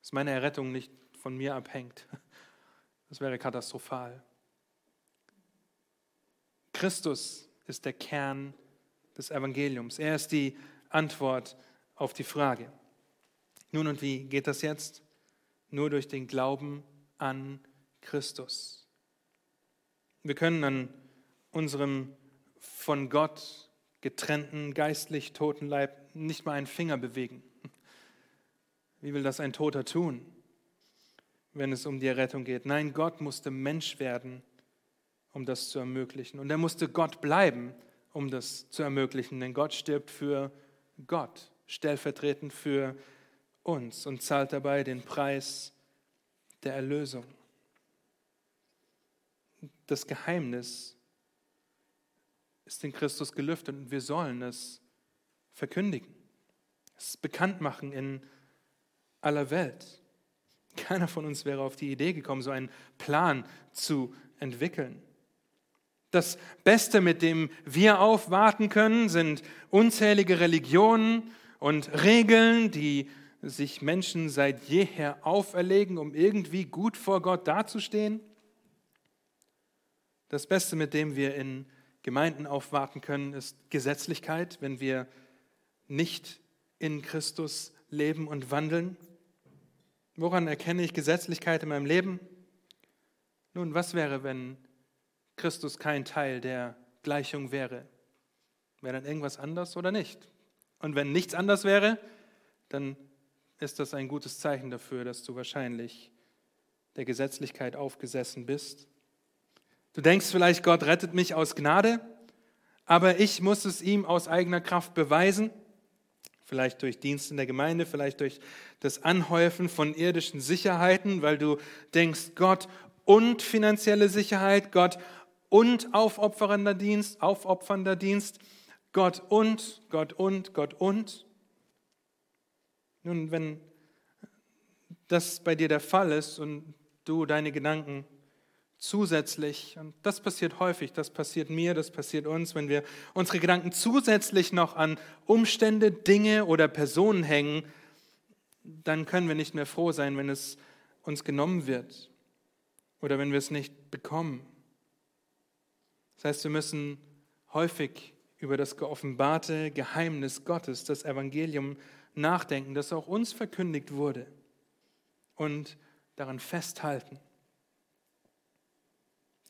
dass meine Errettung nicht von mir abhängt. Das wäre katastrophal. Christus ist der Kern des Evangeliums. Er ist die Antwort auf die Frage. Nun und wie geht das jetzt? Nur durch den Glauben an Christus. Wir können an unserem von Gott getrennten, geistlich toten Leib nicht mal einen Finger bewegen. Wie will das ein Toter tun, wenn es um die Errettung geht? Nein, Gott musste Mensch werden, um das zu ermöglichen. Und er musste Gott bleiben, um das zu ermöglichen. Denn Gott stirbt für Gott, stellvertretend für uns und zahlt dabei den Preis der Erlösung. Das Geheimnis ist in Christus gelüftet und wir sollen es verkündigen, es bekannt machen in aller Welt. Keiner von uns wäre auf die Idee gekommen, so einen Plan zu entwickeln. Das Beste, mit dem wir aufwarten können, sind unzählige Religionen und Regeln, die sich Menschen seit jeher auferlegen, um irgendwie gut vor Gott dazustehen. Das Beste, mit dem wir in Gemeinden aufwarten können, ist Gesetzlichkeit, wenn wir nicht in Christus leben und wandeln. Woran erkenne ich Gesetzlichkeit in meinem Leben? Nun, was wäre, wenn Christus kein Teil der Gleichung wäre? Wäre dann irgendwas anders oder nicht? Und wenn nichts anders wäre, dann ist das ein gutes Zeichen dafür, dass du wahrscheinlich der Gesetzlichkeit aufgesessen bist. Du denkst vielleicht, Gott rettet mich aus Gnade, aber ich muss es ihm aus eigener Kraft beweisen vielleicht durch Dienst in der Gemeinde, vielleicht durch das Anhäufen von irdischen Sicherheiten, weil du denkst, Gott und finanzielle Sicherheit, Gott und aufopfernder Dienst, aufopfernder Dienst, Gott und, Gott und, Gott und. Nun, wenn das bei dir der Fall ist und du deine Gedanken zusätzlich, und das passiert häufig, das passiert mir, das passiert uns, wenn wir unsere Gedanken zusätzlich noch an Umstände, Dinge oder Personen hängen, dann können wir nicht mehr froh sein, wenn es uns genommen wird oder wenn wir es nicht bekommen. Das heißt, wir müssen häufig über das geoffenbarte Geheimnis Gottes, das Evangelium, nachdenken, das auch uns verkündigt wurde und daran festhalten.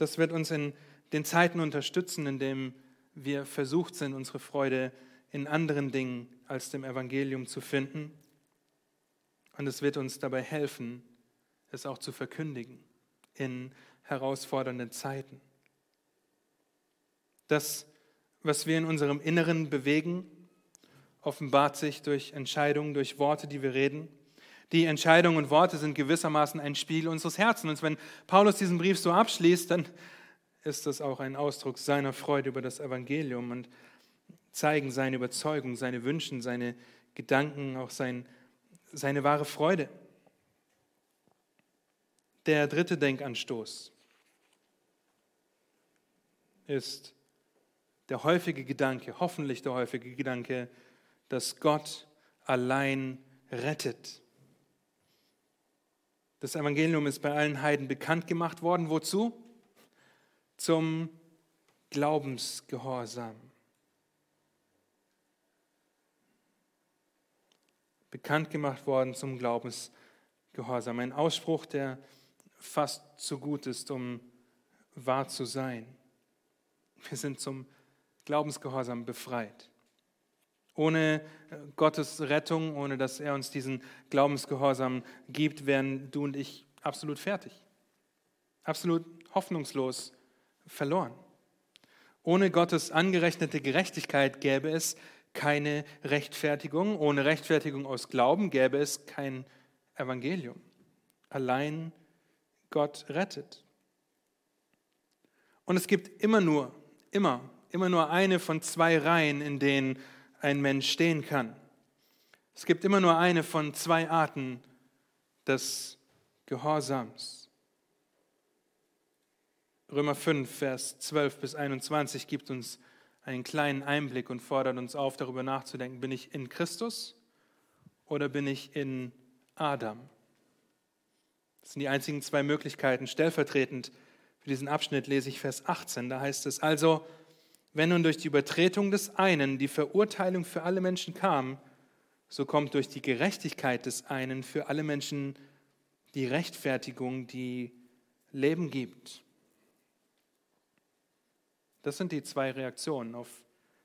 Das wird uns in den Zeiten unterstützen, in denen wir versucht sind, unsere Freude in anderen Dingen als dem Evangelium zu finden. Und es wird uns dabei helfen, es auch zu verkündigen in herausfordernden Zeiten. Das, was wir in unserem Inneren bewegen, offenbart sich durch Entscheidungen, durch Worte, die wir reden. Die Entscheidungen und Worte sind gewissermaßen ein Spiel unseres Herzens. Und wenn Paulus diesen Brief so abschließt, dann ist das auch ein Ausdruck seiner Freude über das Evangelium und zeigen seine Überzeugung, seine Wünsche, seine Gedanken, auch sein, seine wahre Freude. Der dritte Denkanstoß ist der häufige Gedanke, hoffentlich der häufige Gedanke, dass Gott allein rettet. Das Evangelium ist bei allen Heiden bekannt gemacht worden. Wozu? Zum Glaubensgehorsam. Bekannt gemacht worden zum Glaubensgehorsam. Ein Ausspruch, der fast zu gut ist, um wahr zu sein. Wir sind zum Glaubensgehorsam befreit. Ohne äh, Gottes Rettung, ohne dass er uns diesen Glaubensgehorsam gibt, wären du und ich absolut fertig. Absolut hoffnungslos verloren. Ohne Gottes angerechnete Gerechtigkeit gäbe es keine Rechtfertigung. Ohne Rechtfertigung aus Glauben gäbe es kein Evangelium. Allein Gott rettet. Und es gibt immer nur, immer, immer nur eine von zwei Reihen, in denen ein Mensch stehen kann. Es gibt immer nur eine von zwei Arten des Gehorsams. Römer 5, Vers 12 bis 21 gibt uns einen kleinen Einblick und fordert uns auf, darüber nachzudenken, bin ich in Christus oder bin ich in Adam? Das sind die einzigen zwei Möglichkeiten. Stellvertretend für diesen Abschnitt lese ich Vers 18. Da heißt es also, wenn nun durch die Übertretung des einen die Verurteilung für alle Menschen kam, so kommt durch die Gerechtigkeit des einen für alle Menschen die Rechtfertigung, die Leben gibt. Das sind die zwei Reaktionen auf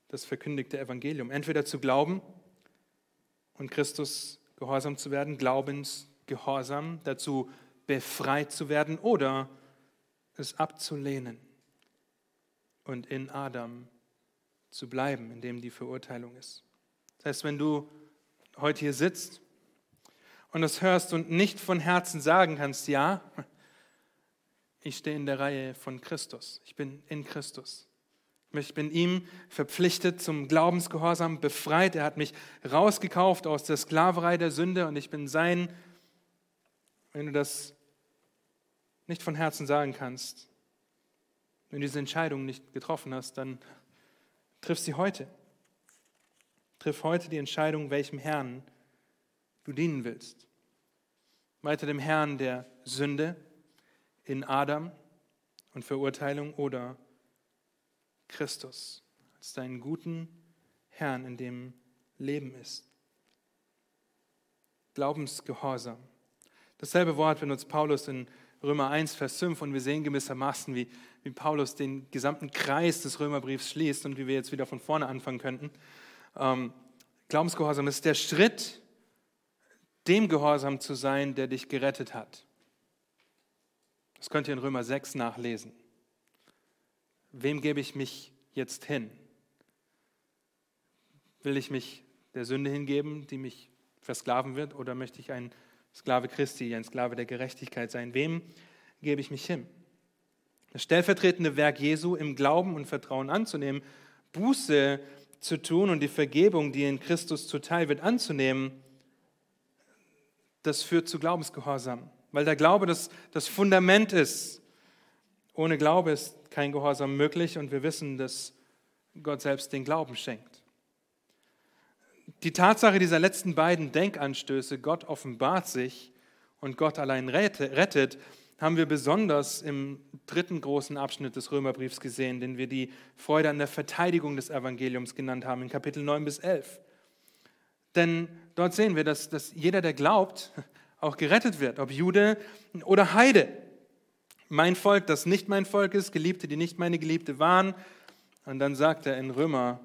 das verkündigte Evangelium. Entweder zu glauben und Christus gehorsam zu werden, Glaubensgehorsam, dazu befreit zu werden oder es abzulehnen und in Adam zu bleiben, in dem die Verurteilung ist. Das heißt, wenn du heute hier sitzt und das hörst und nicht von Herzen sagen kannst, ja, ich stehe in der Reihe von Christus, ich bin in Christus. Ich bin ihm verpflichtet zum Glaubensgehorsam, befreit. Er hat mich rausgekauft aus der Sklaverei der Sünde und ich bin sein. Wenn du das nicht von Herzen sagen kannst, Wenn du diese Entscheidung nicht getroffen hast, dann triff sie heute. Triff heute die Entscheidung, welchem Herrn du dienen willst. Weiter dem Herrn der Sünde in Adam und Verurteilung oder Christus als deinen guten Herrn, in dem Leben ist. Glaubensgehorsam. Dasselbe Wort benutzt Paulus in Römer 1, Vers 5 und wir sehen gewissermaßen, wie, wie Paulus den gesamten Kreis des Römerbriefs schließt und wie wir jetzt wieder von vorne anfangen könnten. Ähm, Glaubensgehorsam ist der Schritt, dem Gehorsam zu sein, der dich gerettet hat. Das könnt ihr in Römer 6 nachlesen. Wem gebe ich mich jetzt hin? Will ich mich der Sünde hingeben, die mich versklaven wird, oder möchte ich ein Sklave Christi, ein Sklave der Gerechtigkeit sein? Wem gebe ich mich hin? Das stellvertretende Werk Jesu im Glauben und Vertrauen anzunehmen, Buße zu tun und die Vergebung, die in Christus zuteil wird, anzunehmen, das führt zu Glaubensgehorsam, weil der Glaube das, das Fundament ist. Ohne Glaube ist kein Gehorsam möglich und wir wissen, dass Gott selbst den Glauben schenkt. Die Tatsache dieser letzten beiden Denkanstöße, Gott offenbart sich und Gott allein rettet, haben wir besonders im dritten großen Abschnitt des Römerbriefs gesehen, den wir die Freude an der Verteidigung des Evangeliums genannt haben, in Kapitel 9 bis 11. Denn dort sehen wir, dass, dass jeder, der glaubt, <laughs> auch gerettet wird, ob Jude oder Heide. Mein Volk, das nicht mein Volk ist, Geliebte, die nicht meine Geliebte waren. Und dann sagt er in Römer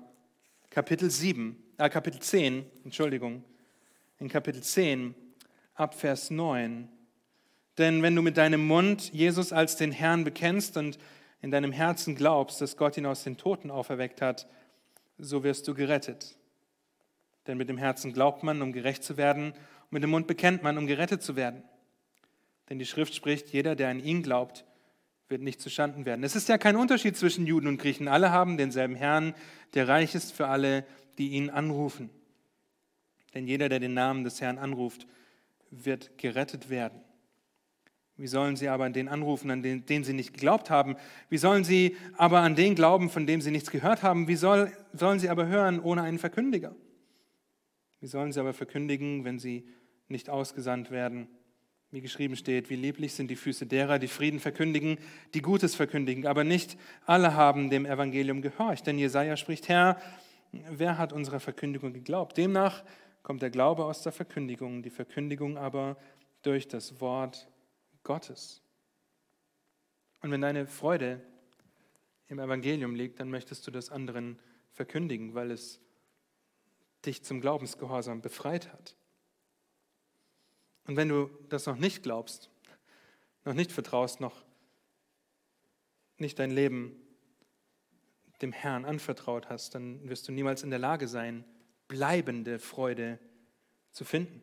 Kapitel 7, äh, Kapitel 10, Entschuldigung, in Kapitel 10 ab Vers 9, denn wenn du mit deinem Mund Jesus als den Herrn bekennst und in deinem Herzen glaubst, dass Gott ihn aus den Toten auferweckt hat, so wirst du gerettet. Denn mit dem Herzen glaubt man, um gerecht zu werden, und mit dem Mund bekennt man, um gerettet zu werden. Denn die Schrift spricht, jeder, der an ihn glaubt, wird nicht zuschanden werden. Es ist ja kein Unterschied zwischen Juden und Griechen. Alle haben denselben Herrn, der reich ist für alle, die ihn anrufen. Denn jeder, der den Namen des Herrn anruft, wird gerettet werden. Wie sollen sie aber an den anrufen, an den, den sie nicht geglaubt haben? Wie sollen sie aber an den glauben, von dem sie nichts gehört haben? Wie soll, sollen sie aber hören ohne einen Verkündiger? Wie sollen sie aber verkündigen, wenn sie nicht ausgesandt werden? Wie geschrieben steht, wie lieblich sind die Füße derer, die Frieden verkündigen, die Gutes verkündigen. Aber nicht alle haben dem Evangelium gehorcht. Denn Jesaja spricht, Herr, wer hat unserer Verkündigung geglaubt? Demnach kommt der Glaube aus der Verkündigung, die Verkündigung aber durch das Wort Gottes. Und wenn deine Freude im Evangelium liegt, dann möchtest du das anderen verkündigen, weil es dich zum Glaubensgehorsam befreit hat. Und wenn du das noch nicht glaubst, noch nicht vertraust, noch nicht dein Leben dem Herrn anvertraut hast, dann wirst du niemals in der Lage sein, bleibende Freude zu finden.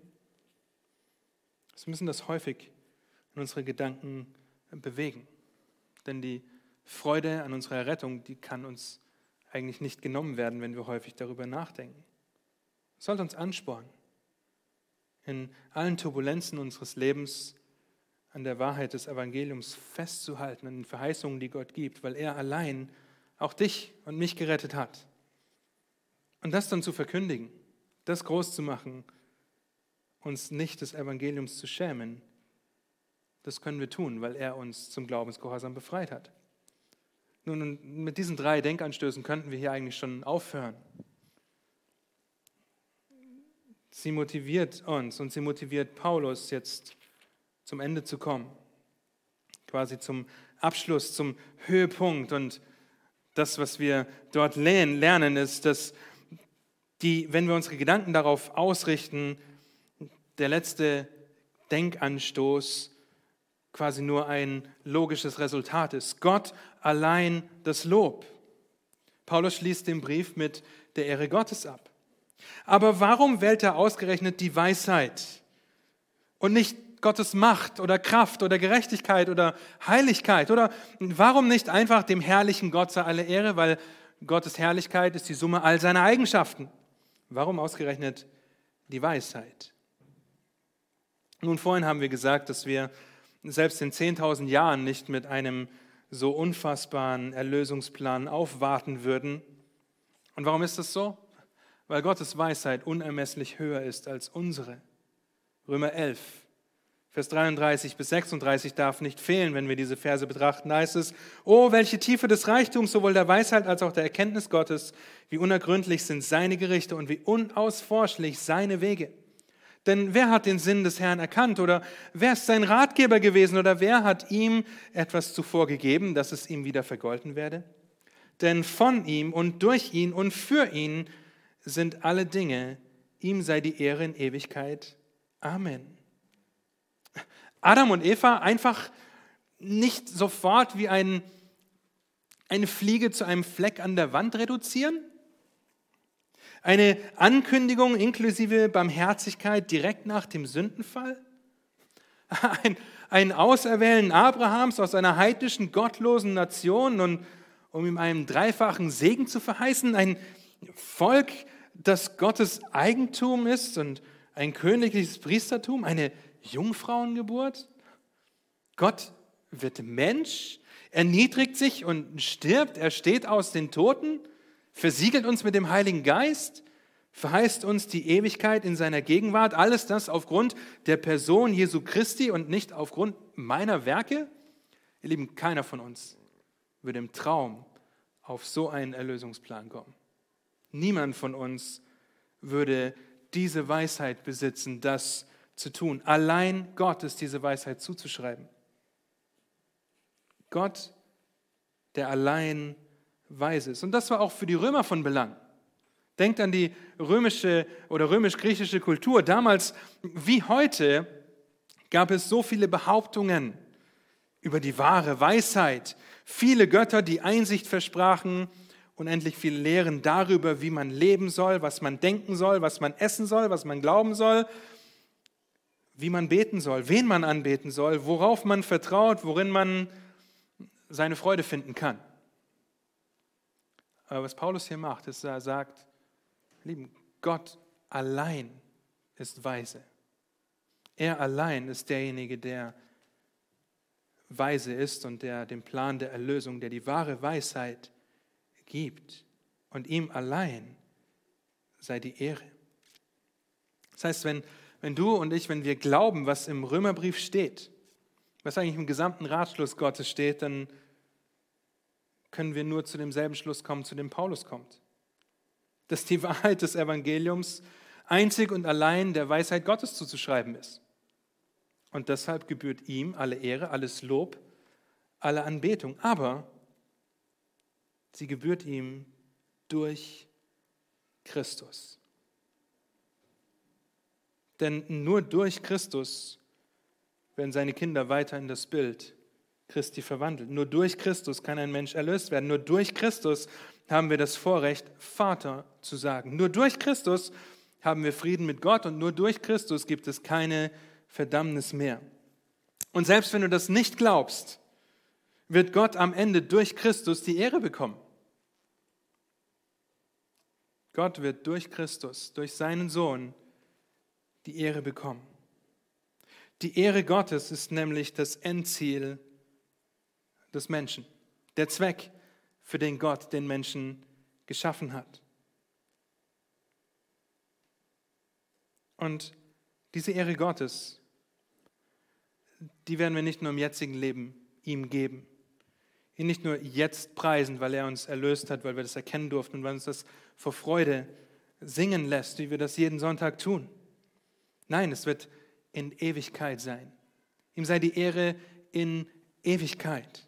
Wir müssen das häufig und unsere Gedanken bewegen. Denn die Freude an unserer Rettung, die kann uns eigentlich nicht genommen werden, wenn wir häufig darüber nachdenken. Es sollte uns anspornen, in allen Turbulenzen unseres Lebens an der Wahrheit des Evangeliums festzuhalten, an den Verheißungen, die Gott gibt, weil er allein auch dich und mich gerettet hat. Und das dann zu verkündigen, das groß zu machen, uns nicht des Evangeliums zu schämen, das können wir tun, weil er uns zum Glaubensgehorsam befreit hat. Nun, mit diesen drei Denkanstößen könnten wir hier eigentlich schon aufhören. Sie motiviert uns und sie motiviert Paulus jetzt zum Ende zu kommen, quasi zum Abschluss, zum Höhepunkt. Und das, was wir dort lernen, ist, dass die, wenn wir unsere Gedanken darauf ausrichten, der letzte Denkanstoß quasi nur ein logisches Resultat ist. Gott allein das Lob. Paulus schließt den Brief mit der Ehre Gottes ab. Aber warum wählt er ausgerechnet die Weisheit und nicht Gottes Macht oder Kraft oder Gerechtigkeit oder Heiligkeit? Oder warum nicht einfach dem herrlichen Gott sei alle Ehre, weil Gottes Herrlichkeit ist die Summe all seiner Eigenschaften? Warum ausgerechnet die Weisheit? Nun, vorhin haben wir gesagt, dass wir selbst in 10.000 Jahren nicht mit einem so unfassbaren Erlösungsplan aufwarten würden. Und warum ist das so? Weil Gottes Weisheit unermesslich höher ist als unsere. Römer 11, Vers 33 bis 36 darf nicht fehlen, wenn wir diese Verse betrachten. Da heißt es, oh, welche Tiefe des Reichtums, sowohl der Weisheit als auch der Erkenntnis Gottes, wie unergründlich sind seine Gerichte und wie unausforschlich seine Wege. Denn wer hat den Sinn des Herrn erkannt oder wer ist sein Ratgeber gewesen oder wer hat ihm etwas zuvor gegeben, dass es ihm wieder vergolten werde? Denn von ihm und durch ihn und für ihn sind alle Dinge, ihm sei die Ehre in Ewigkeit. Amen. Adam und Eva einfach nicht sofort wie ein, eine Fliege zu einem Fleck an der Wand reduzieren, eine Ankündigung inklusive Barmherzigkeit direkt nach dem Sündenfall? <laughs> Ein, ein Auserwählen Abrahams aus einer heidnischen, gottlosen Nation und um ihm einen dreifachen Segen zu verheißen? Ein Volk, das Gottes Eigentum ist und ein königliches Priestertum? Eine Jungfrauengeburt? Gott wird Mensch, erniedrigt sich und stirbt, er steht aus den Toten? versiegelt uns mit dem Heiligen Geist, verheißt uns die Ewigkeit in seiner Gegenwart, alles das aufgrund der Person Jesu Christi und nicht aufgrund meiner Werke? Ihr Lieben, keiner von uns würde im Traum auf so einen Erlösungsplan kommen. Niemand von uns würde diese Weisheit besitzen, das zu tun. Allein Gott ist diese Weisheit zuzuschreiben. Gott, der allein weise ist. Und das war auch für die Römer von Belang. Denkt an die römische oder römisch-griechische Kultur. Damals wie heute gab es so viele Behauptungen über die wahre Weisheit, viele Götter, die Einsicht versprachen, unendlich viele Lehren darüber, wie man leben soll, was man denken soll, was man essen soll, was man glauben soll, wie man beten soll, wen man anbeten soll, worauf man vertraut, worin man seine Freude finden kann. Aber was Paulus hier macht, ist, er sagt, lieben, Gott allein ist weise. Er allein ist derjenige, der weise ist und der den Plan der Erlösung, der die wahre Weisheit gibt. Und ihm allein sei die Ehre. Das heißt, wenn, wenn du und ich, wenn wir glauben, was im Römerbrief steht, was eigentlich im gesamten Ratschluss Gottes steht, dann können wir nur zu demselben Schluss kommen, zu dem Paulus kommt. Dass die <laughs> Wahrheit des Evangeliums einzig und allein der Weisheit Gottes zuzuschreiben ist. Und deshalb gebührt ihm alle Ehre, alles Lob, alle Anbetung. Aber sie gebührt ihm durch Christus. Denn nur durch Christus werden seine Kinder weiter in das Bild Christi verwandelt. Nur durch Christus kann ein Mensch erlöst werden. Nur durch Christus haben wir das Vorrecht, Vater zu sagen. Nur durch Christus haben wir Frieden mit Gott und nur durch Christus gibt es keine Verdammnis mehr. Und selbst wenn du das nicht glaubst, wird Gott am Ende durch Christus die Ehre bekommen. Gott wird durch Christus, durch seinen Sohn, die Ehre bekommen. Die Ehre Gottes ist nämlich das Endziel des Menschen, der Zweck, für den Gott den Menschen geschaffen hat. Und diese Ehre Gottes, die werden wir nicht nur im jetzigen Leben ihm geben, ihn nicht nur jetzt preisen, weil er uns erlöst hat, weil wir das erkennen durften und weil uns das vor Freude singen lässt, wie wir das jeden Sonntag tun. Nein, es wird in Ewigkeit sein. Ihm sei die Ehre in Ewigkeit.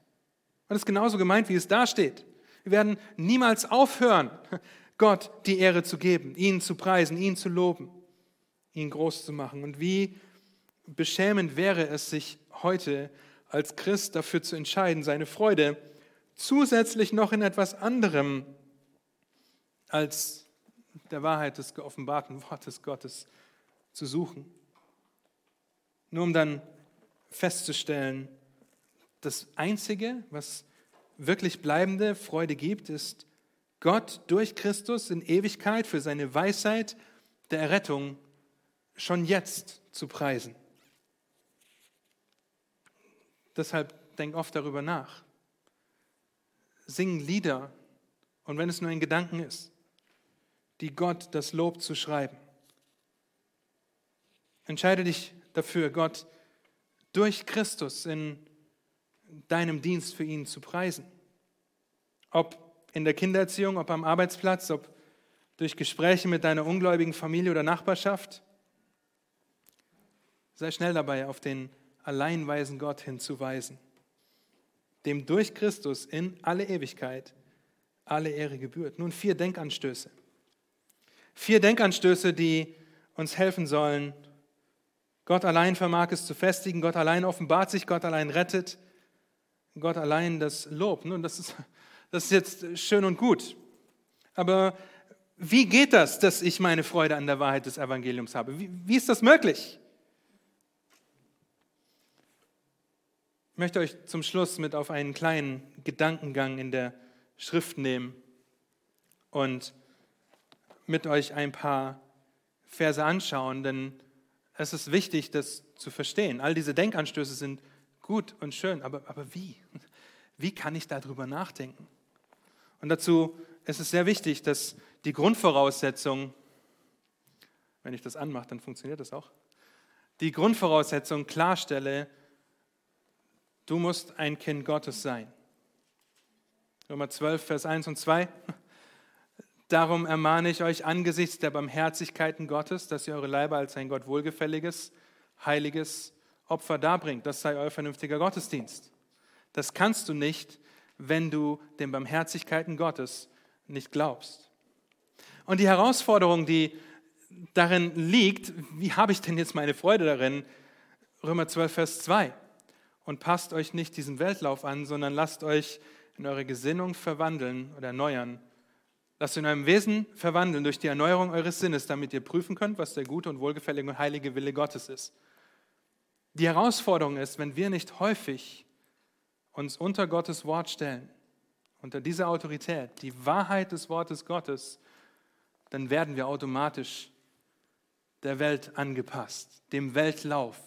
Und das ist genauso gemeint, wie es da steht. Wir werden niemals aufhören, Gott die Ehre zu geben, ihn zu preisen, ihn zu loben, ihn groß zu machen. Und wie beschämend wäre es, sich heute als Christ dafür zu entscheiden, seine Freude zusätzlich noch in etwas anderem als der Wahrheit des geoffenbarten Wortes Gottes zu suchen. Nur um dann festzustellen, das Einzige, was wirklich bleibende Freude gibt, ist Gott durch Christus in Ewigkeit für seine Weisheit der Errettung schon jetzt zu preisen. Deshalb denk oft darüber nach. sing Lieder und wenn es nur ein Gedanken ist, die Gott das Lob zu schreiben. Entscheide dich dafür, Gott durch Christus in deinem Dienst für ihn zu preisen. Ob in der Kindererziehung, ob am Arbeitsplatz, ob durch Gespräche mit deiner ungläubigen Familie oder Nachbarschaft. Sei schnell dabei, auf den alleinweisen Gott hinzuweisen, dem durch Christus in alle Ewigkeit alle Ehre gebührt. Nun vier Denkanstöße. Vier Denkanstöße, die uns helfen sollen. Gott allein vermag es zu festigen, Gott allein offenbart sich, Gott allein rettet, Gott allein das Lob. Nun, das ist, das ist jetzt schön und gut. Aber wie geht das, dass ich meine Freude an der Wahrheit des Evangeliums habe? Wie, wie ist das möglich? Ich möchte euch zum Schluss mit auf einen kleinen Gedankengang in der Schrift nehmen und mit euch ein paar Verse anschauen, denn es ist wichtig, das zu verstehen. All diese Denkanstöße sind gut und schön, aber, aber wie? Wie kann ich darüber nachdenken? Und dazu ist es sehr wichtig, dass die Grundvoraussetzung, wenn ich das anmache, dann funktioniert das auch, die Grundvoraussetzung klarstelle, du musst ein Kind Gottes sein. Nummer 12, Vers 1 und 2. Darum ermahne ich euch angesichts der Barmherzigkeiten Gottes, dass ihr eure Leiber als ein Gott wohlgefälliges, heiliges Opfer darbringt. Das sei euer vernünftiger Gottesdienst. Das kannst du nicht, wenn du den Barmherzigkeiten Gottes nicht glaubst. Und die Herausforderung, die darin liegt, wie habe ich denn jetzt meine Freude darin? Römer 12, Vers 2. Und passt euch nicht diesem Weltlauf an, sondern lasst euch in eure Gesinnung verwandeln oder erneuern. Lasst in eurem Wesen verwandeln durch die Erneuerung eures Sinnes, damit ihr prüfen könnt, was der gute und wohlgefällige und heilige Wille Gottes ist. Die Herausforderung ist, wenn wir nicht häufig uns unter Gottes Wort stellen, unter diese Autorität, die Wahrheit des Wortes Gottes, dann werden wir automatisch der Welt angepasst, dem Weltlauf,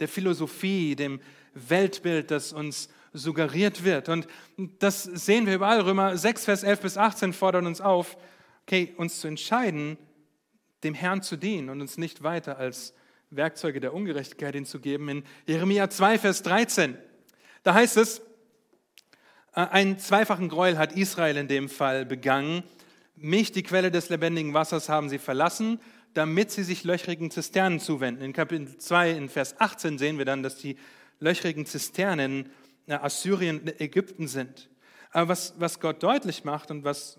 der Philosophie, dem Weltbild, das uns suggeriert wird. Und das sehen wir überall. Römer 6, Vers 11 bis 18 fordern uns auf, okay, uns zu entscheiden, dem Herrn zu dienen und uns nicht weiter als Werkzeuge der Ungerechtigkeit hinzugeben. In Jeremia 2, Vers 13, da heißt es, äh, einen zweifachen Gräuel hat Israel in dem Fall begangen. Mich, die Quelle des lebendigen Wassers, haben sie verlassen, damit sie sich löchrigen Zisternen zuwenden. In Kapitel 2, in Vers 18 sehen wir dann, dass die löchrigen Zisternen Assyrien, Ägypten sind. Aber was, was Gott deutlich macht und was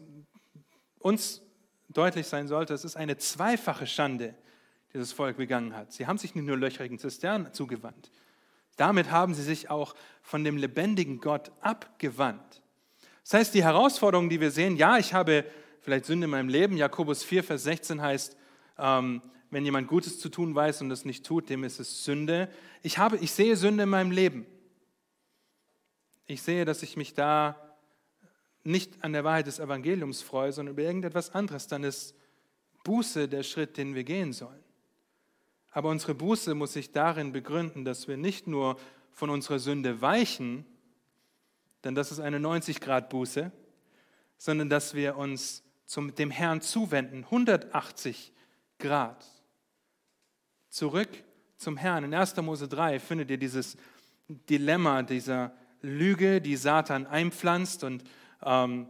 uns deutlich sein sollte, es ist eine zweifache Schande, die das Volk begangen hat. Sie haben sich nicht nur löchrigen Zisternen zugewandt, damit haben sie sich auch von dem lebendigen Gott abgewandt. Das heißt, die Herausforderung, die wir sehen, ja, ich habe vielleicht Sünde in meinem Leben. Jakobus 4, Vers 16 heißt, ähm, wenn jemand Gutes zu tun weiß und es nicht tut, dem ist es Sünde. Ich, habe, ich sehe Sünde in meinem Leben ich sehe, dass ich mich da nicht an der Wahrheit des Evangeliums freue, sondern über irgendetwas anderes, dann ist Buße der Schritt, den wir gehen sollen. Aber unsere Buße muss sich darin begründen, dass wir nicht nur von unserer Sünde weichen, denn das ist eine 90-Grad-Buße, sondern dass wir uns zum, dem Herrn zuwenden, 180 Grad. Zurück zum Herrn. In 1. Mose 3 findet ihr dieses Dilemma dieser Lüge, die Satan einpflanzt und ähm,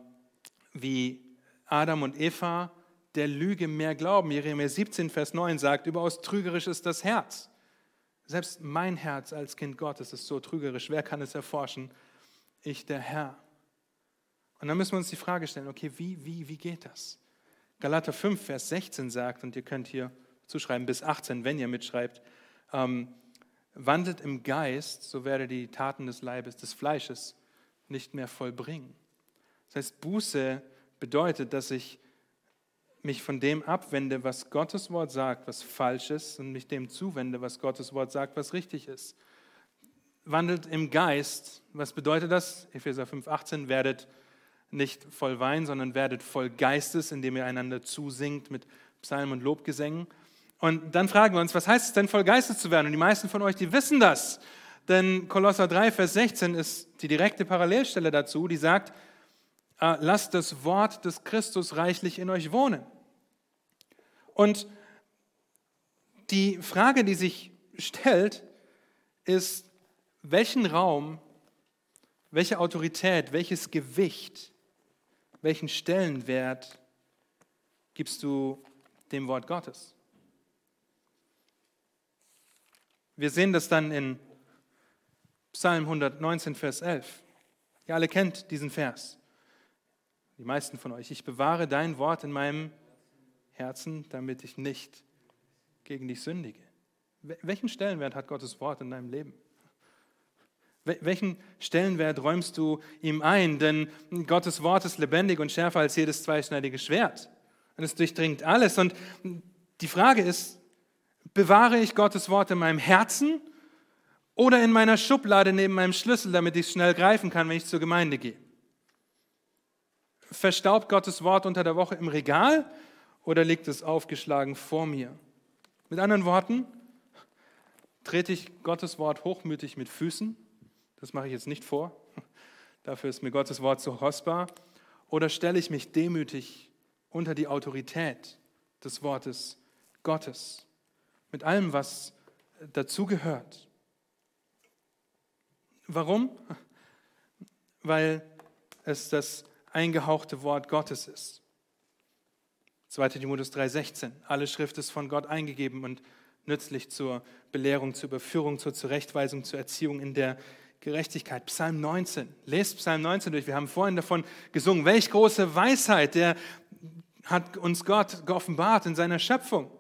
wie Adam und Eva der Lüge mehr glauben. Jeremia 17, Vers 9 sagt, überaus trügerisch ist das Herz. Selbst mein Herz als Kind Gottes ist so trügerisch. Wer kann es erforschen? Ich, der Herr. Und dann müssen wir uns die Frage stellen, okay, wie, wie, wie geht das? Galater 5, Vers 16 sagt, und ihr könnt hier zuschreiben bis 18, wenn ihr mitschreibt, ähm, Wandelt im Geist, so werde die Taten des Leibes, des Fleisches nicht mehr vollbringen. Das heißt, Buße bedeutet, dass ich mich von dem abwende, was Gottes Wort sagt, was falsch ist, und mich dem zuwende, was Gottes Wort sagt, was richtig ist. Wandelt im Geist, was bedeutet das? Epheser 5,18, werdet nicht voll Wein, sondern werdet voll Geistes, indem ihr einander zusingt mit Psalmen und Lobgesängen. Und dann fragen wir uns, was heißt es denn, voll Geistes zu werden? Und die meisten von euch, die wissen das. Denn Kolosser 3, Vers 16 ist die direkte Parallelstelle dazu, die sagt, äh, lasst das Wort des Christus reichlich in euch wohnen. Und die Frage, die sich stellt, ist, welchen Raum, welche Autorität, welches Gewicht, welchen Stellenwert gibst du dem Wort Gottes? Wir sehen das dann in Psalm 119, Vers 11. Ihr alle kennt diesen Vers. Die meisten von euch. Ich bewahre dein Wort in meinem Herzen, damit ich nicht gegen dich sündige. Welchen Stellenwert hat Gottes Wort in deinem Leben? Welchen Stellenwert räumst du ihm ein? Denn Gottes Wort ist lebendig und schärfer als jedes zweischneidige Schwert. Und es durchdringt alles. Und die Frage ist, bewahre ich Gottes Wort in meinem Herzen oder in meiner Schublade neben meinem Schlüssel, damit ich es schnell greifen kann, wenn ich zur Gemeinde gehe? Verstaubt Gottes Wort unter der Woche im Regal oder liegt es aufgeschlagen vor mir? Mit anderen Worten, trete ich Gottes Wort hochmütig mit Füßen? Das mache ich jetzt nicht vor. <laughs> Dafür ist mir Gottes Wort zu kostbar. Oder stelle ich mich demütig unter die Autorität des Wortes Gottes? Mit allem, was dazugehört. Warum? <laughs> Weil es das eingehauchte Wort Gottes ist. 2 Timotheus 3,16. Alle Schrift ist von Gott eingegeben und nützlich zur Belehrung, zur Überführung, zur Zurechtweisung, zur Erziehung in der Gerechtigkeit. Psalm 19. Lest Psalm 19 durch. Wir haben vorhin davon gesungen. Welch große Weisheit, der hat uns Gott geoffenbart in seiner Schöpfung.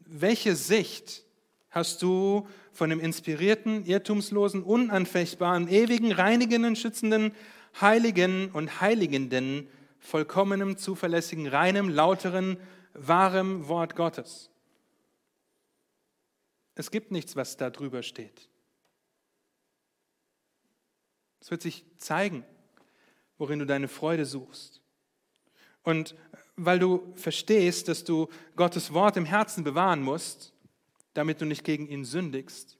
Welche Sicht hast du von dem inspirierten, irrtumslosen, unanfechtbaren, ewigen, reinigenden, schützenden, heiligen und heiligenden vollkommenem, zuverlässigen, reinem, lauteren, wahrem Wort Gottes. Es gibt nichts, was da drüber steht. Es wird sich zeigen, worin du deine Freude suchst. Und weil du verstehst, dass du Gottes Wort im Herzen bewahren musst, damit du nicht gegen ihn sündigst,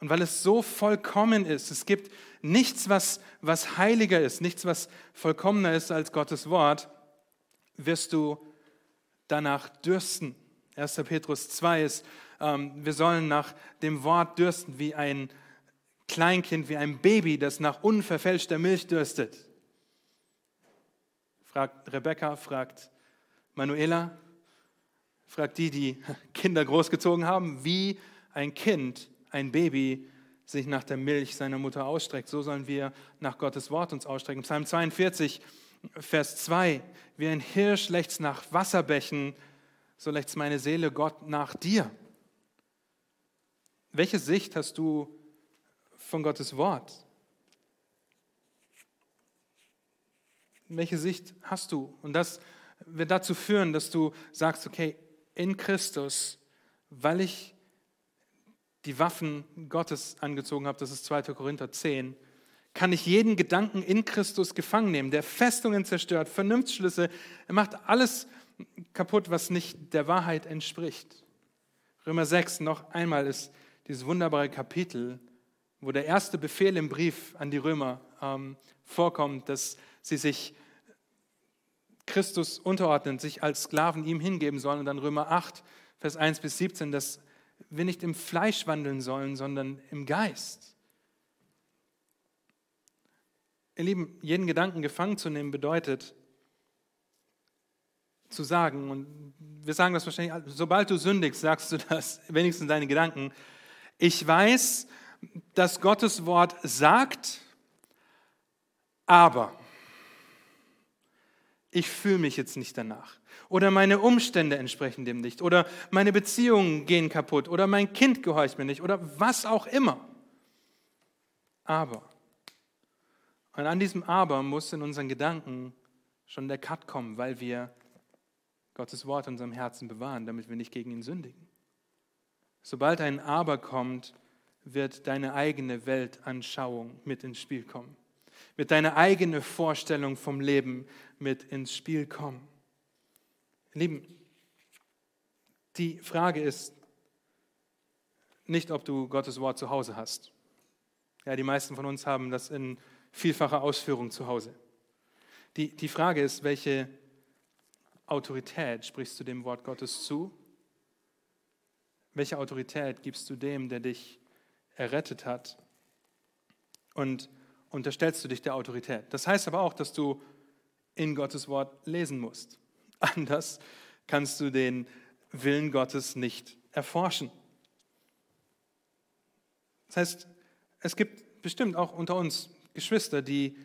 und weil es so vollkommen ist, es gibt nichts, was, was heiliger ist, nichts, was vollkommener ist als Gottes Wort, wirst du danach dürsten. 1. Petrus 2 ist, ähm, wir sollen nach dem Wort dürsten wie ein Kleinkind, wie ein Baby, das nach unverfälschter Milch dürstet. Fragt Rebecca, fragt Manuela, fragt die, die <laughs> Kinder großgezogen haben, wie ein Kind ein Baby sich nach der Milch seiner Mutter ausstreckt, so sollen wir nach Gottes Wort uns ausstrecken. Psalm 42, Vers 2, wie ein Hirsch lechzt nach Wasserbächen, so lechzt meine Seele Gott nach dir. Welche Sicht hast du von Gottes Wort? Welche Sicht hast du? Und das wird dazu führen, dass du sagst, okay, in Christus, weil ich die Waffen Gottes angezogen habe, das ist 2. Korinther 10, kann ich jeden Gedanken in Christus gefangen nehmen, der Festungen zerstört, Vernunftsschlüsse, er macht alles kaputt, was nicht der Wahrheit entspricht. Römer 6 noch einmal ist dieses wunderbare Kapitel, wo der erste Befehl im Brief an die Römer ähm, vorkommt, dass sie sich Christus unterordnen, sich als Sklaven ihm hingeben sollen. Und dann Römer 8, Vers 1 bis 17, dass wir nicht im Fleisch wandeln sollen, sondern im Geist. Ihr Lieben, jeden Gedanken gefangen zu nehmen bedeutet, zu sagen, und wir sagen das wahrscheinlich, sobald du sündigst, sagst du das, <laughs> wenigstens deine Gedanken, ich weiß, dass Gottes Wort sagt, aber ich fühle mich jetzt nicht danach. Oder meine Umstände entsprechen dem nicht. Oder meine Beziehungen gehen kaputt. Oder mein Kind gehorcht mir nicht. Oder was auch immer. Aber. Und an diesem Aber muss in unseren Gedanken schon der Cut kommen, weil wir Gottes Wort in unserem Herzen bewahren, damit wir nicht gegen ihn sündigen. Sobald ein Aber kommt, wird deine eigene Weltanschauung mit ins Spiel kommen wird deine eigene Vorstellung vom Leben mit ins Spiel kommen. Lieben, die Frage ist nicht, ob du Gottes Wort zu Hause hast. Ja, die meisten von uns haben das in vielfacher Ausführung zu Hause. Die, die Frage ist, welche Autorität sprichst du dem Wort Gottes zu? Welche Autorität gibst du dem, der dich errettet hat? Und unterstellst du dich der Autorität? Das heißt aber auch, dass du in Gottes Wort lesen musst. <laughs> Anders kannst du den Willen Gottes nicht erforschen. Das heißt, es gibt bestimmt auch unter uns Geschwister, die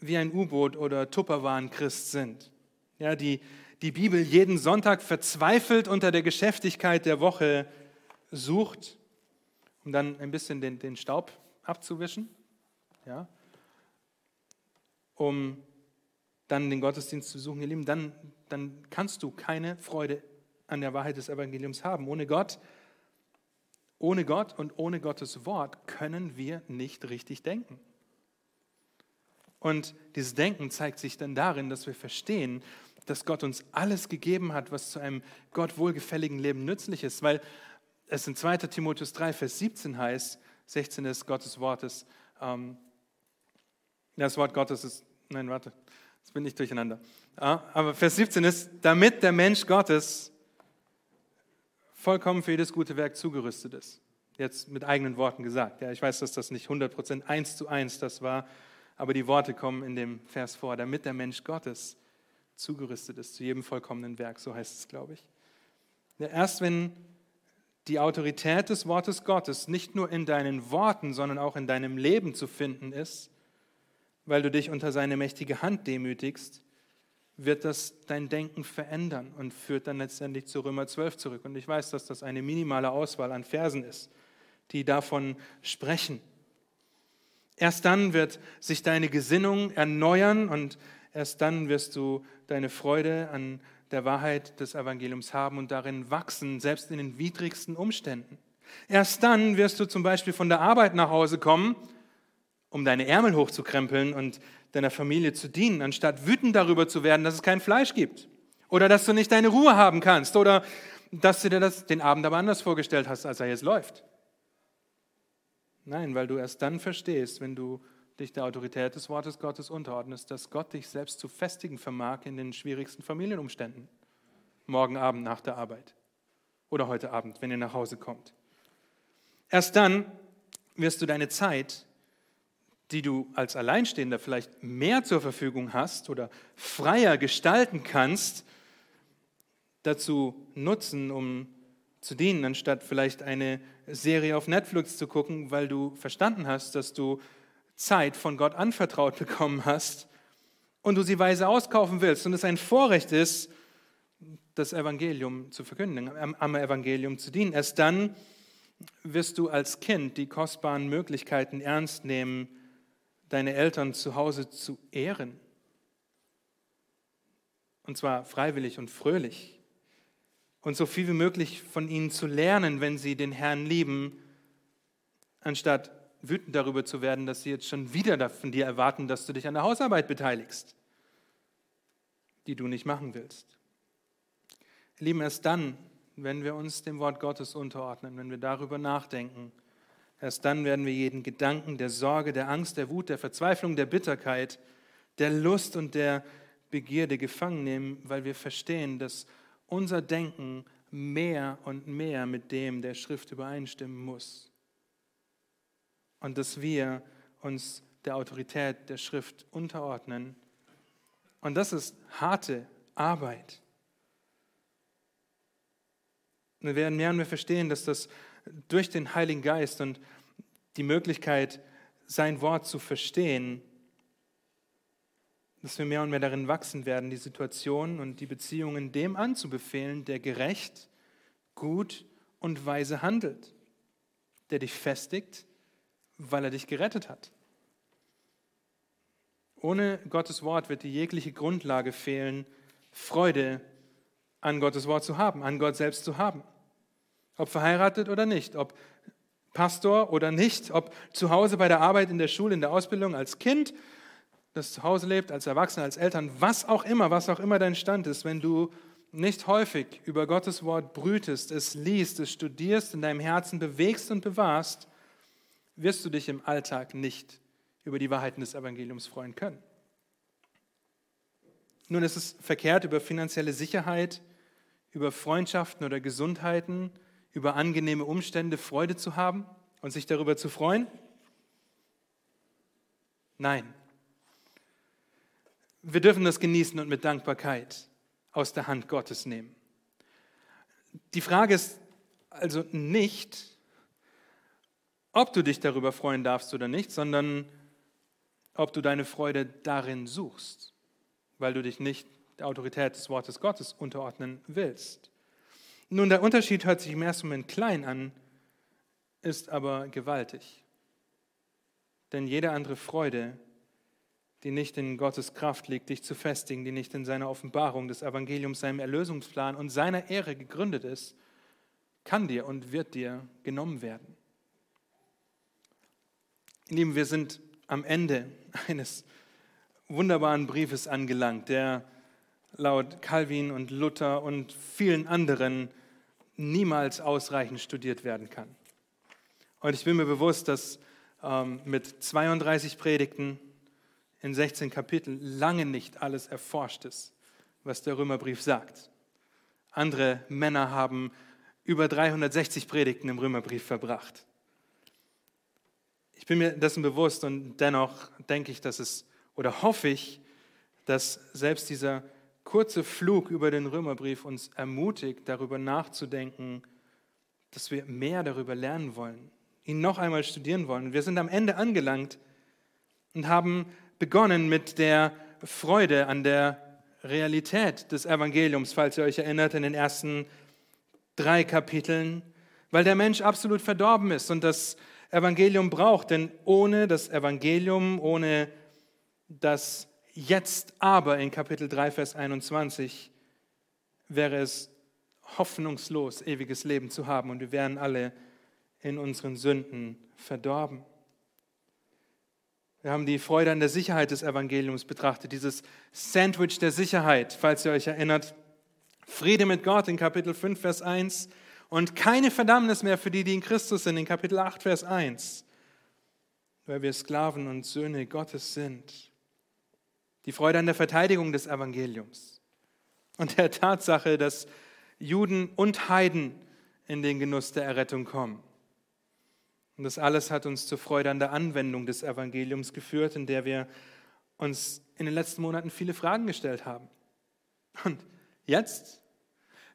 wie ein U-Boot oder Tupperwaren-Christ sind, ja, die die Bibel jeden Sonntag verzweifelt unter der Geschäftigkeit der Woche sucht, um dann ein bisschen den, den Staub abzuwischen, ja, um dann den Gottesdienst zu suchen, ihr Lieben, dann, dann kannst du keine Freude an der Wahrheit des Evangeliums haben. Ohne Gott, ohne Gott und ohne Gottes Wort können wir nicht richtig denken. Und dieses Denken zeigt sich dann darin, dass wir verstehen, dass Gott uns alles gegeben hat, was zu einem Gott wohlgefälligen Leben nützlich ist, weil es in 2 Timotheus 3, Vers 17 heißt, 16 ist Gottes Wortes, ähm, das Wort Gottes ist, nein, warte, jetzt bin ich durcheinander. Ja, aber Vers 17 ist, damit der Mensch Gottes vollkommen für jedes gute Werk zugerüstet ist. Jetzt mit eigenen Worten gesagt. Ja, ich weiß, dass das nicht 100% eins zu eins das war, aber die Worte kommen in dem Vers vor, damit der Mensch Gottes zugerüstet ist zu jedem vollkommenen Werk, so heißt es, glaube ich. Ja, erst wenn die Autorität des Wortes Gottes nicht nur in deinen Worten, sondern auch in deinem Leben zu finden ist, weil du dich unter seine mächtige Hand demütigst, wird das dein Denken verändern und führt dann letztendlich zu Römer 12 zurück. Und ich weiß, dass das eine minimale Auswahl an Versen ist, die davon sprechen. Erst dann wird sich deine Gesinnung erneuern und erst dann wirst du deine Freude an der Wahrheit des Evangeliums haben und darin wachsen, selbst in den widrigsten Umständen. Erst dann wirst du zum Beispiel von der Arbeit nach Hause kommen, um deine Ärmel hochzukrempeln und deiner Familie zu dienen, anstatt wütend darüber zu werden, dass es kein Fleisch gibt oder dass du nicht deine Ruhe haben kannst oder dass du dir das den Abend aber anders vorgestellt hast, als er jetzt läuft. Nein, weil du erst dann verstehst, wenn du dich der Autorität des Wortes Gottes unterordnest, dass Gott dich selbst zu festigen vermag in den schwierigsten Familienumständen. Morgen Abend nach der Arbeit oder heute Abend, wenn ihr nach Hause kommt. Erst dann wirst du deine Zeit, die du als Alleinstehender vielleicht mehr zur Verfügung hast oder freier gestalten kannst, dazu nutzen, um zu dienen, anstatt vielleicht eine Serie auf Netflix zu gucken, weil du verstanden hast, dass du Zeit von Gott anvertraut bekommen hast und du sie weise auskaufen willst und es ein Vorrecht ist, das Evangelium zu verkünden, am Evangelium zu dienen. Erst dann wirst du als Kind die kostbaren Möglichkeiten ernst nehmen, deine Eltern zu Hause zu ehren. Und zwar freiwillig und fröhlich und so viel wie möglich von ihnen zu lernen, wenn sie den Herrn lieben, anstatt wütend darüber zu werden, dass sie jetzt schon wieder von dir erwarten, dass du dich an der Hausarbeit beteiligst, die du nicht machen willst. Lieben, erst dann, wenn wir uns dem Wort Gottes unterordnen, wenn wir darüber nachdenken, erst dann werden wir jeden Gedanken der Sorge, der Angst, der Wut, der Verzweiflung, der Bitterkeit, der Lust und der Begierde gefangen nehmen, weil wir verstehen, dass unser Denken mehr und mehr mit dem der Schrift übereinstimmen muss. Und dass wir uns der Autorität der Schrift unterordnen. Und das ist harte Arbeit. Wir werden mehr und mehr verstehen, dass das durch den Heiligen Geist und die Möglichkeit, sein Wort zu verstehen, dass wir mehr und mehr darin wachsen werden, die Situation und die Beziehungen dem anzubefehlen, der gerecht, gut und weise handelt, der dich festigt, weil er dich gerettet hat. Ohne Gottes Wort wird die jegliche Grundlage fehlen, Freude an Gottes Wort zu haben, an Gott selbst zu haben. Ob verheiratet oder nicht, ob Pastor oder nicht, ob zu Hause bei der Arbeit, in der Schule, in der Ausbildung, als Kind das zu Hause lebt, als Erwachsener, als Eltern, was auch immer, was auch immer dein Stand ist, wenn du nicht häufig über Gottes Wort brütest, es liest, es studierst, in deinem Herzen bewegst und bewahrst, wirst du dich im Alltag nicht über die Wahrheiten des Evangeliums freuen können. Nun ist es verkehrt, über finanzielle Sicherheit, über Freundschaften oder Gesundheiten, über angenehme Umstände Freude zu haben und sich darüber zu freuen? Nein. Wir dürfen das genießen und mit Dankbarkeit aus der Hand Gottes nehmen. Die Frage ist also nicht, ob du dich darüber freuen darfst oder nicht, sondern ob du deine Freude darin suchst, weil du dich nicht der Autorität des Wortes Gottes unterordnen willst. Nun, der Unterschied hört sich im ersten Moment klein an, ist aber gewaltig. Denn jede andere Freude, die nicht in Gottes Kraft liegt, dich zu festigen, die nicht in seiner Offenbarung des Evangeliums, seinem Erlösungsplan und seiner Ehre gegründet ist, kann dir und wird dir genommen werden. Lieben, wir sind am Ende <laughs> eines wunderbaren Briefes angelangt, der laut Calvin und Luther und vielen anderen niemals ausreichend studiert werden kann. Und ich bin mir bewusst, dass ähm, mit 32 Predigten in 16 Kapiteln lange nicht alles erforscht ist, was der Römerbrief sagt. Andere Männer haben über 360 Predigten im Römerbrief verbracht. Ich bin mir dessen bewusst und dennoch denke ich, dass es oder hoffe ich, dass selbst dieser kurze Flug über den Römerbrief uns ermutigt, darüber nachzudenken, dass wir mehr darüber lernen wollen, ihn noch einmal studieren wollen. Wir sind am Ende angelangt und haben begonnen mit der Freude an der Realität des Evangeliums, falls ihr euch erinnert, in den ersten drei Kapiteln, weil der Mensch absolut verdorben ist und das Evangelium braucht. Denn ohne das Evangelium, ohne das Jetzt aber in Kapitel 3, Vers 21 wäre es hoffnungslos, ewiges Leben zu haben und wir wären alle in unseren Sünden verdorben. Wir haben die Freude an der Sicherheit des Evangeliums betrachtet, dieses Sandwich der Sicherheit, falls ihr euch erinnert. Friede mit Gott in Kapitel 5, Vers 1 und keine Verdammnis mehr für die, die in Christus sind, in Kapitel 8, Vers 1, weil wir Sklaven und Söhne Gottes sind. Die Freude an der Verteidigung des Evangeliums und der Tatsache, dass Juden und Heiden in den Genuss der Errettung kommen. Und das alles hat uns zur Freude an der Anwendung des Evangeliums geführt, in der wir uns in den letzten Monaten viele Fragen gestellt haben. Und jetzt?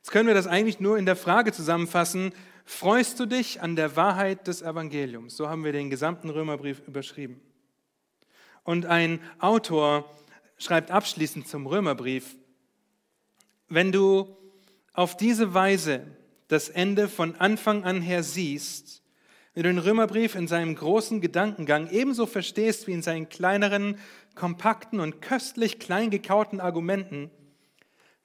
Jetzt können wir das eigentlich nur in der Frage zusammenfassen, freust du dich an der Wahrheit des Evangeliums? So haben wir den gesamten Römerbrief überschrieben. Und ein Autor schreibt abschließend zum Römerbrief, wenn du auf diese Weise das Ende von Anfang an her siehst, wenn du den Römerbrief in seinem großen Gedankengang ebenso verstehst wie in seinen kleineren, kompakten und köstlich klein gekauten Argumenten,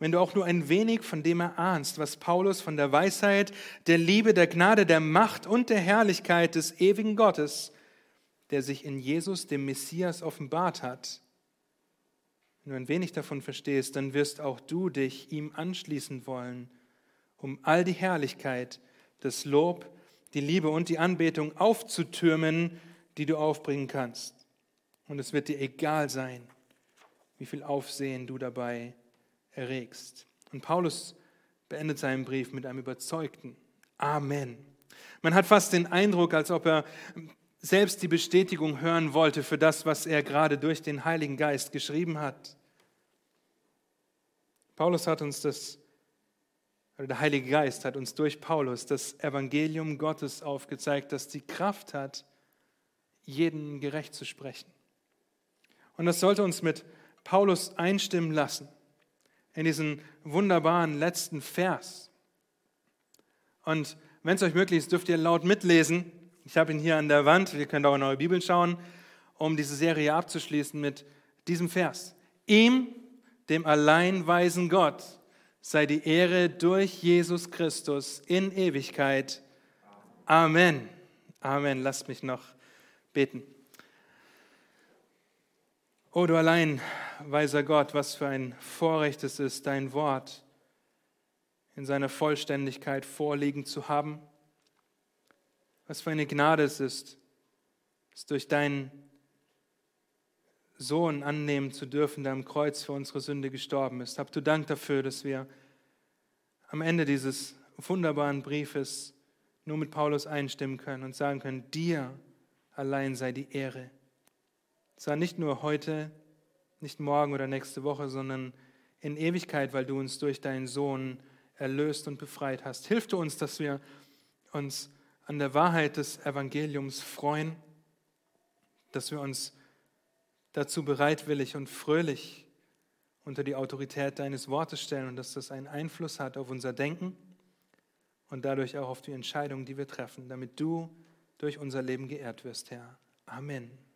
wenn du auch nur ein wenig von dem erahnst, was Paulus von der Weisheit, der Liebe, der Gnade, der Macht und der Herrlichkeit des ewigen Gottes, der sich in Jesus, dem Messias, offenbart hat, wenn du ein wenig davon verstehst, dann wirst auch du dich ihm anschließen wollen, um all die Herrlichkeit, das Lob, die Liebe und die Anbetung aufzutürmen, die du aufbringen kannst. Und es wird dir egal sein, wie viel Aufsehen du dabei erregst. Und Paulus beendet seinen Brief mit einem überzeugten Amen. Man hat fast den Eindruck, als ob er selbst die Bestätigung hören wollte für das, was er gerade durch den Heiligen Geist geschrieben hat. Paulus hat uns das oder der Heilige Geist hat uns durch Paulus das Evangelium Gottes aufgezeigt, das die Kraft hat, jeden gerecht zu sprechen. Und das sollte uns mit Paulus einstimmen lassen in diesen wunderbaren letzten Vers. Und wenn es euch möglich ist, dürft ihr laut mitlesen. Ich habe ihn hier an der Wand, ihr könnt auch in eure Bibel schauen, um diese Serie abzuschließen mit diesem Vers. Ihm, dem allein weisen Gott, sei die Ehre durch Jesus Christus in Ewigkeit. Amen. Amen. Lasst mich noch beten. O du allein, weiser Gott, was für ein Vorrecht es ist, dein Wort in seiner Vollständigkeit vorliegen zu haben. Was für eine Gnade es ist, es durch deinen Sohn annehmen zu dürfen, der am Kreuz für unsere Sünde gestorben ist. Hab du Dank dafür, dass wir am Ende dieses wunderbaren Briefes nur mit Paulus einstimmen können und sagen können, dir allein sei die Ehre. Zwar nicht nur heute, nicht morgen oder nächste Woche, sondern in Ewigkeit, weil du uns durch deinen Sohn erlöst und befreit hast. Hilf du uns, dass wir uns an der Wahrheit des Evangeliums freuen, dass wir uns dazu bereitwillig und fröhlich unter die Autorität deines Wortes stellen und dass das einen Einfluss hat auf unser Denken und dadurch auch auf die Entscheidungen, die wir treffen, damit du durch unser Leben geehrt wirst, Herr. Amen.